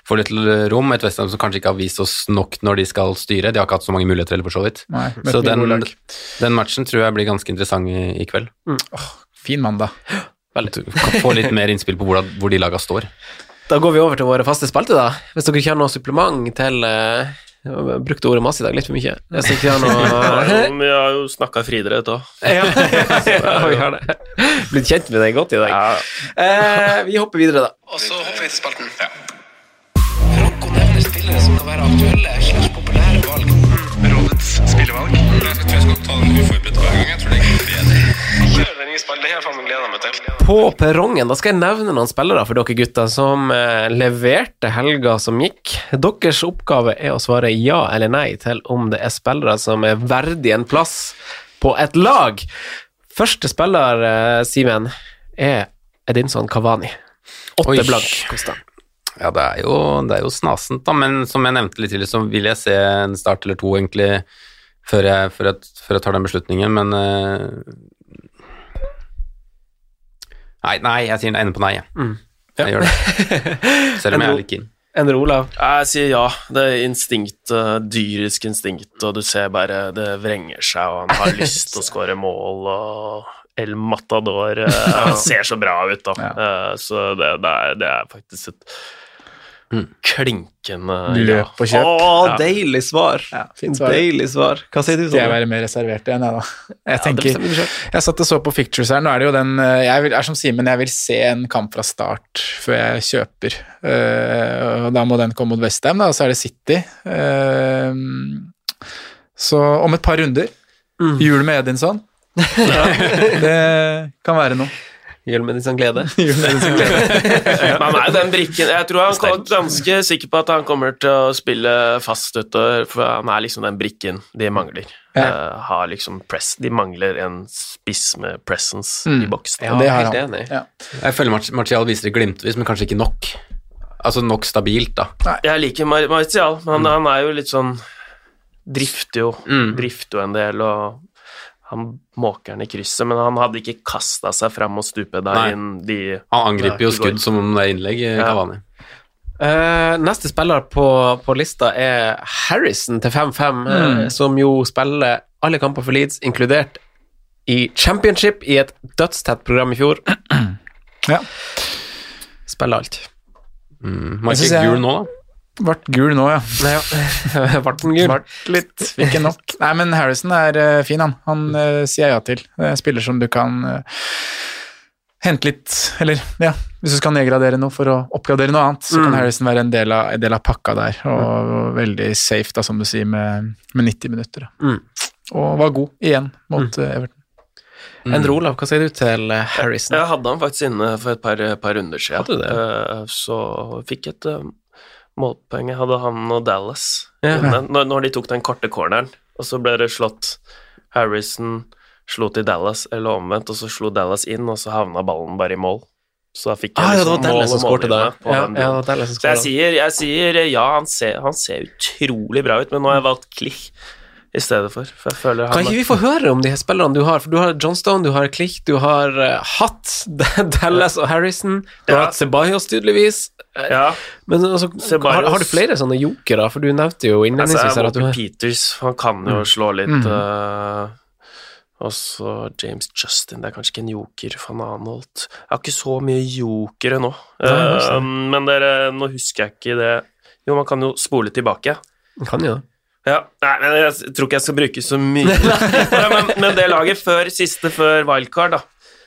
får litt rom. Et Westham som kanskje ikke har vist oss nok når de skal styre. De har ikke hatt så mange muligheter heller, for så vidt. Nei, Så den, den matchen tror jeg blir ganske interessant i, i kveld. Fin mandag. At Du kan få litt mer innspill på hvor, hvor de laga står. Da går vi over til våre faste spalter, da. Hvis dere ikke har noe supplement til eh, Jeg brukte ordet masse i dag, litt for mye. Jeg dere ikke har noe Vi har jo snakka friidrett òg. ja, ja, vi har det. Blitt kjent med deg godt i dag. Eh, vi hopper videre, da. Og så hopper vi til spalten. Franco nevner spillere som kan være aktuelle slags populære valg. Rådets spillevalg. Jeg tror jeg skal ta den uforberedt hver gang. Jeg tror det er bedre. På perrongen da skal jeg nevne noen spillere for dere gutter som eh, leverte helga som gikk. Deres oppgave er å svare ja eller nei til om det er spillere som er verdig en plass på et lag. Første spiller, eh, Simen, er Edinson Cavani. Åtte blank koster. Ja, det er, jo, det er jo snasent, da, men som jeg nevnte litt tidligere, så vil jeg se en start eller to, egentlig, før jeg, før jeg, før jeg tar den beslutningen, men eh, Nei, nei, jeg sier ender på nei, jeg. Mm. Jeg gjør det. Selv om jeg er litt keen. Endre Olav. Jeg sier ja. Det er instinkt, eh, dyrisk instinkt, og du ser bare det vrenger seg, og han har lyst til å skåre mål, og El Matador eh, ser så bra ut, da. Eh, Så det, det, er, det er faktisk et klinkende Løp og kjøp. Å, deilig svar. Ja, svar. Deilig svar. Hva sier du, Skal jeg være mer reservert igjen, jeg, da? Jeg tenker. Jeg satt og så på fictures her. Nå er det jo den eh, Jeg vil, er som Simen, jeg vil se en kamp fra start før jeg kjøper. Eh, og da må den komme mot Westham, da, og så er det City. Eh, så om et par runder, Mm. jul med Edinson, Det kan være noe. Julemedisin glede. Julemedisin glede. Men han er den brikken Jeg tror han er ganske sikker på at han kommer til å spille fast utover, for han er liksom den brikken de mangler. Eh, har liksom press De mangler en spiss med presence Mm. i boks. Ja, Det har helt han. enig. Ja. Jeg føler Mar- Martial viser det glimtvis, men kanskje ikke nok. Altså nok stabilt, da. Jeg liker Mar Martial, men han er jo litt sånn Drifter jo. Mm. Drifter jo en del, og han måker den i krysset, men han hadde ikke kasta seg fram og stupet der Nei. inn de Han angriper jo Ja, skudd som om det er innlegg, Kavani. Ja. Cavani. Eh, neste spiller på, på lista er Harrison til 5-5, eh, som jo spiller alle kamper for Leeds, inkludert i Championship i et dødstett program i fjor. Ja. Spiller alt. Mm. Jeg Var ikke gul nå, da? Vart gul nå, ja. Varten gul. Vart litt, fikk en nok. Nei, men Harrison er uh, fin, han. Han uh, sier jeg ja til. Det er en spiller som du kan uh, hente litt Eller ja, hvis du skal nedgradere noe for å oppgradere noe annet, så kan Harrison være en del av, en del av pakka der. Og veldig safe, da, som du sier, med, med 90 minutter. Mm. Og var god igjen mot eh, Everton. Endre Olav, hva sier du til Harrison? Jeg hadde han faktisk inne for et par, par runder siden. Så fikk et målpoeng. Jeg hadde han og Dallas Ja. Når, når de tok den korte corneren, og så ble det slått Harrison slo til Dallas, eller omvendt, og så slo Dallas inn, og så havna ballen bare i mål. Så da fikk jeg Ah, ja, liksom Dallas mål og på Ja, den ja, Så jeg sier, jeg sier ja, han ser, han ser utrolig bra ut, men nå har jeg valgt Klich i stedet for, for Kan ikke vi få høre om de her spillerne du har? For du har Johnstone, du har Klich, du har uh, hatt Dallas og Harrison, du har hatt Ceballos tydeligvis. Eh, Ja, Men altså, har, har du flere sånne jokere? For du nevnte jo altså, innledningsvis jeg her at du har Peters, han kan jo slå litt Mm. uh, Og så James Justin, det er kanskje ikke en joker, van Anholt Jeg har ikke så mye jokere nå, Nei, Eh, men dere, nå husker jeg ikke det Jo, man kan jo spole tilbake. Man Kan jo det. Ja, nei, men jeg tror ikke jeg skal bruke så mye ja, men, men det laget før siste før wildcard, da,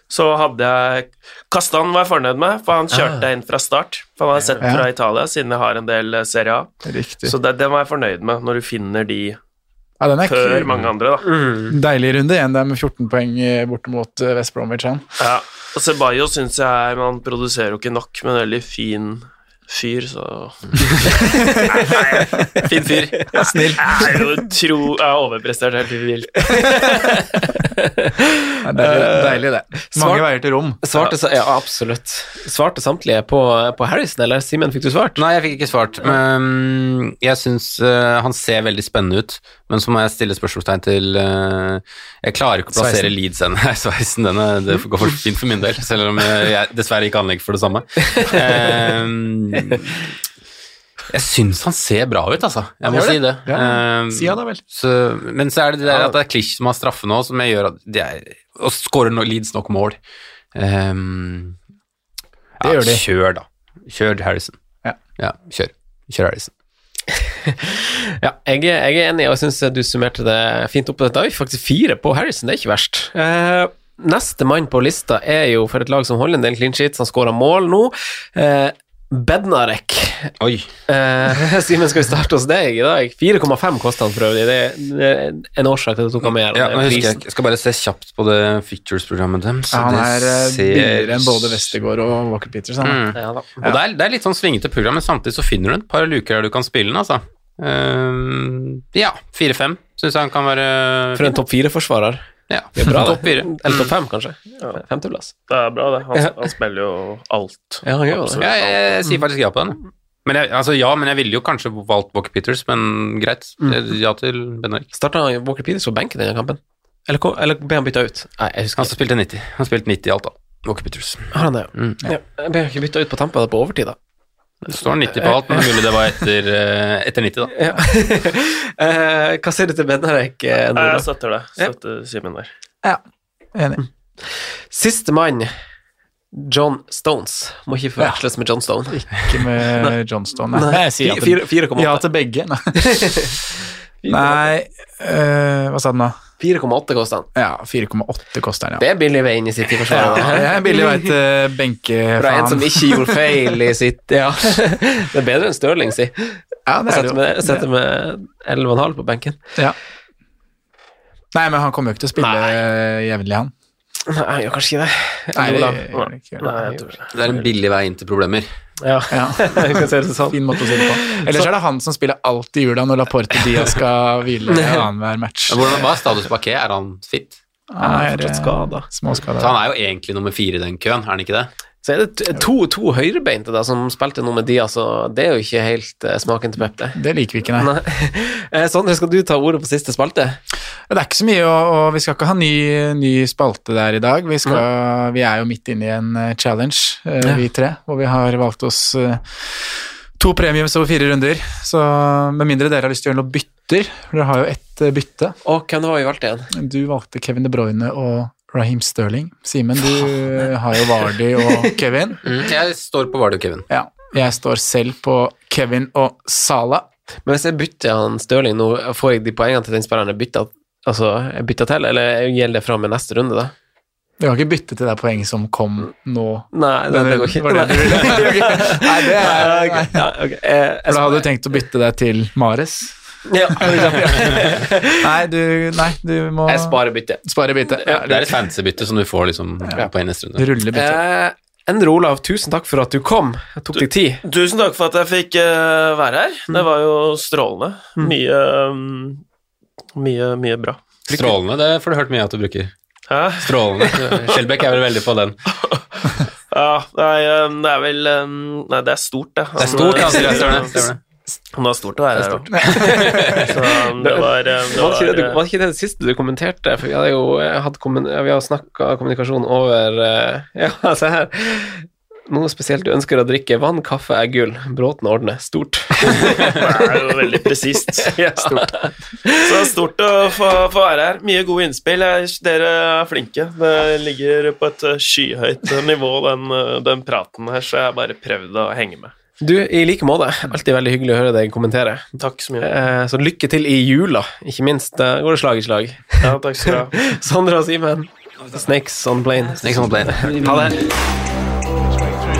så hadde jeg Kastan var jeg fornøyd med, for han kjørte Ah. inn fra start. For han har sett fra Italia, siden jeg har en del eh, Serie A. Riktig. Så det, det var jeg fornøyd med, når du finner de Ja, den er før mange andre, da. Mm. Deilig runde igjen det er med 14 poeng eh, borte mot eh, West Bromwich. Han. Ja. Og Ceballos syns jeg Man produserer jo ikke nok, men en veldig fin fyr, så Nei, nei, Fin fyr. Snill. Jeg er jo tro Jeg har overprestert helt vilt. Ja, deilig, deilig, det. Mange Svart- veier til rom. Svarte, ja, absolutt. Svarte samtlige på, på Harrison, eller Simen, fikk du svart? Nei, jeg fikk ikke svart. Men jeg syns eh, han ser veldig spennende ut, men så må jeg stille spørsmålstegn til eh, Jeg klarer ikke å plassere. Leeds ennå. Sveisen den er, det går for fint for min del, selv om jeg, dessverre ikke anlegger for det samme. Eh, jeg syns han ser bra ut, altså. Jeg må gjør si det. det. Ja, Eh, Si han da vel. så, men så er det det der at det er Klisj som har straffe nå, som jeg gjør at de er, Og skårer no, Leeds nok mål. Um, Det gjør de. Kjør, da. Kjør Harrison. Ja. kjør. Kjør Harrison. Ja, jeg, jeg er enig, og jeg syns du summerte det fint opp. Da har vi faktisk fire på Harrison, det er ikke verst. Eh, neste mann på lista er jo for et lag som holder en del clean sheets, han skåra mål nå. Eh, Bednarek. Oi. Eh, Simen, skal vi starte hos deg i dag? 4,5 koster han for øvrig. Det er- en årsak til at du tok han med. Ja, jeg, jeg skal bare se kjapt på det Features-programmet deres. Ja, han er eh, ser- billigere enn både Westergård og Walker Peters. Mm. Ja. Og det er, det er litt sånn svingete program, men samtidig så finner du et par luker der du kan spille den, altså. Ehm, ja, 4-5 syns jeg han kan være For en topp fire-forsvarer. Ja, Det er bra, topp det. fire. Eller topp fem, kanskje. Femteplass. Det er bra, det. Han, han spiller jo alt. Ja, han gjør det. Ja, jeg, jeg, sier faktisk ja på den. Men jeg, altså ja, men jeg ville jo kanskje valgt Walker Peters, men greit. Ja til Benark. Starta Walker Peters på benken denne kampen? Eller, eller ble han bytta ut? Nei, jeg husker Han spilte 90. Han spilte 90 i alt, da. Walker Peters. Har han det? Mm. Ja. Ble ble ikke bytta ut på tampa, er på overtid, da. Det står 90 på alt, men mulig det var etter, eh, etter 90, da. Ja. Eh, hva sier du til Benarek? eh, jeg støtter det. Støtter Simen der. Enig. Siste mann, John Stones. Må ikke forveksles med John Stone. Ikke med Johnstone. Nei, Nei, jeg sier ja til, 4,8. ja til begge. Nei, Nei øh, hva sa den da? 4,8 koster han. Ja, 4,8 koster den, ja. Det er billig vei inn i City-forsvaret. Ja, det er billig vei til Fra en som ikke gjorde feil i sitt Ja. Det er bedre enn Stirling, si. Ja, det er det jo. med, setter med 11,5 på benken. Ja. Nei, men han kommer jo ikke til å spille jevnlig, han. Nei, gjør kanskje ikke det. Nei, det det, han. Nei, det. Det er en billig vei inn til problemer. Ja, Ja. kan se det sånn. Fin måte å si det på. Ellers er det han som spiller alt i jula når Laporte Diaz skal hvile annenhver match. Hvordan, var er status på Ake? Er han fit? Han er fortsatt eh, skada. Så han er jo egentlig nummer fire i den køen, er han ikke det? Så er det to, to høyrebeinte da, som spilte nå med Diaz, og det er jo ikke helt uh, smaken til Pep, det. Det liker vi ikke, nei. Nei. Eh, Sondre, skal du ta ordet på siste spalte? Det er ikke så mye, og, og vi skal ikke ha ny, ny spalte der i dag. Vi, skal, vi er jo midt inne i en eh, challenge, uh, vi tre, hvor vi har valgt oss uh, to premiums over fire runder. Så med mindre dere har lyst til å gjøre noe bytter, dere har jo ett bytte. Og hvem har var vi valgte igjen? Du valgte Kevin De Bruyne og Raheem Sterling. Simen, du har jo Vardy og Kevin. Mm. Jeg står på Vardy og Kevin. Ja, jeg står selv på Kevin og Salah. Men hvis jeg bytter han Stirling nå, får jeg de poengene til den spilleren jeg bytta, altså, jeg bytta til, eller gjelder det fra med neste runde, da? Du har ikke byttet til det poeng som kom nå. Nei, det, det går ikke. Var det du ville? Nei, det er nei. Ja, okay. jeg, jeg For da hadde du tenkt å bytte deg til Mares? Ja. Nei, du, nei, du må Jeg sparer byttet. spare bytte. Ja, Det er et fancy bytte som du får liksom på en neste runde. Rulle bytte. Eh, Endre Olav, tusen takk for at du kom. Jeg tok deg tid. Tusen takk for at jeg fikk uh, være her. Det var jo strålende. Mye um, Mye, mye bra. Strålende, det får du hørt mye at du bruker. Hæ? Strålende. Skjelbæk er vel veldig på den. Ja, nei, um, det er vel um, Nei, det er stort, det. Det er stort, ja. Det var stort å være her, da. Så um, det var, um, det Var ikke det, var var ikke det det siste du kommenterte? For vi hadde jo eh, kommun, vi har snakka kommunikasjon over eh, Ja, se her. Noe spesielt du ønsker å drikke. Vann, kaffe er gull. Bråten ordner. Stort. Det er jo veldig presist. Stort. Så stort å få, få være her. Mye gode innspill. Dere er flinke. Det ligger på et eh, skyhøyt nivå, den, den praten her, så jeg har bare prøvd å henge med. Du, i like måte. Alltid veldig hyggelig å høre deg kommentere. Takk så mye. Eh, så lykke til i jula, ikke minst. Da går det slag i slag. Ja, takk skal du ha. Sondre og Simen. Snakes on plane. Snakes on plane. Ha det. Straight through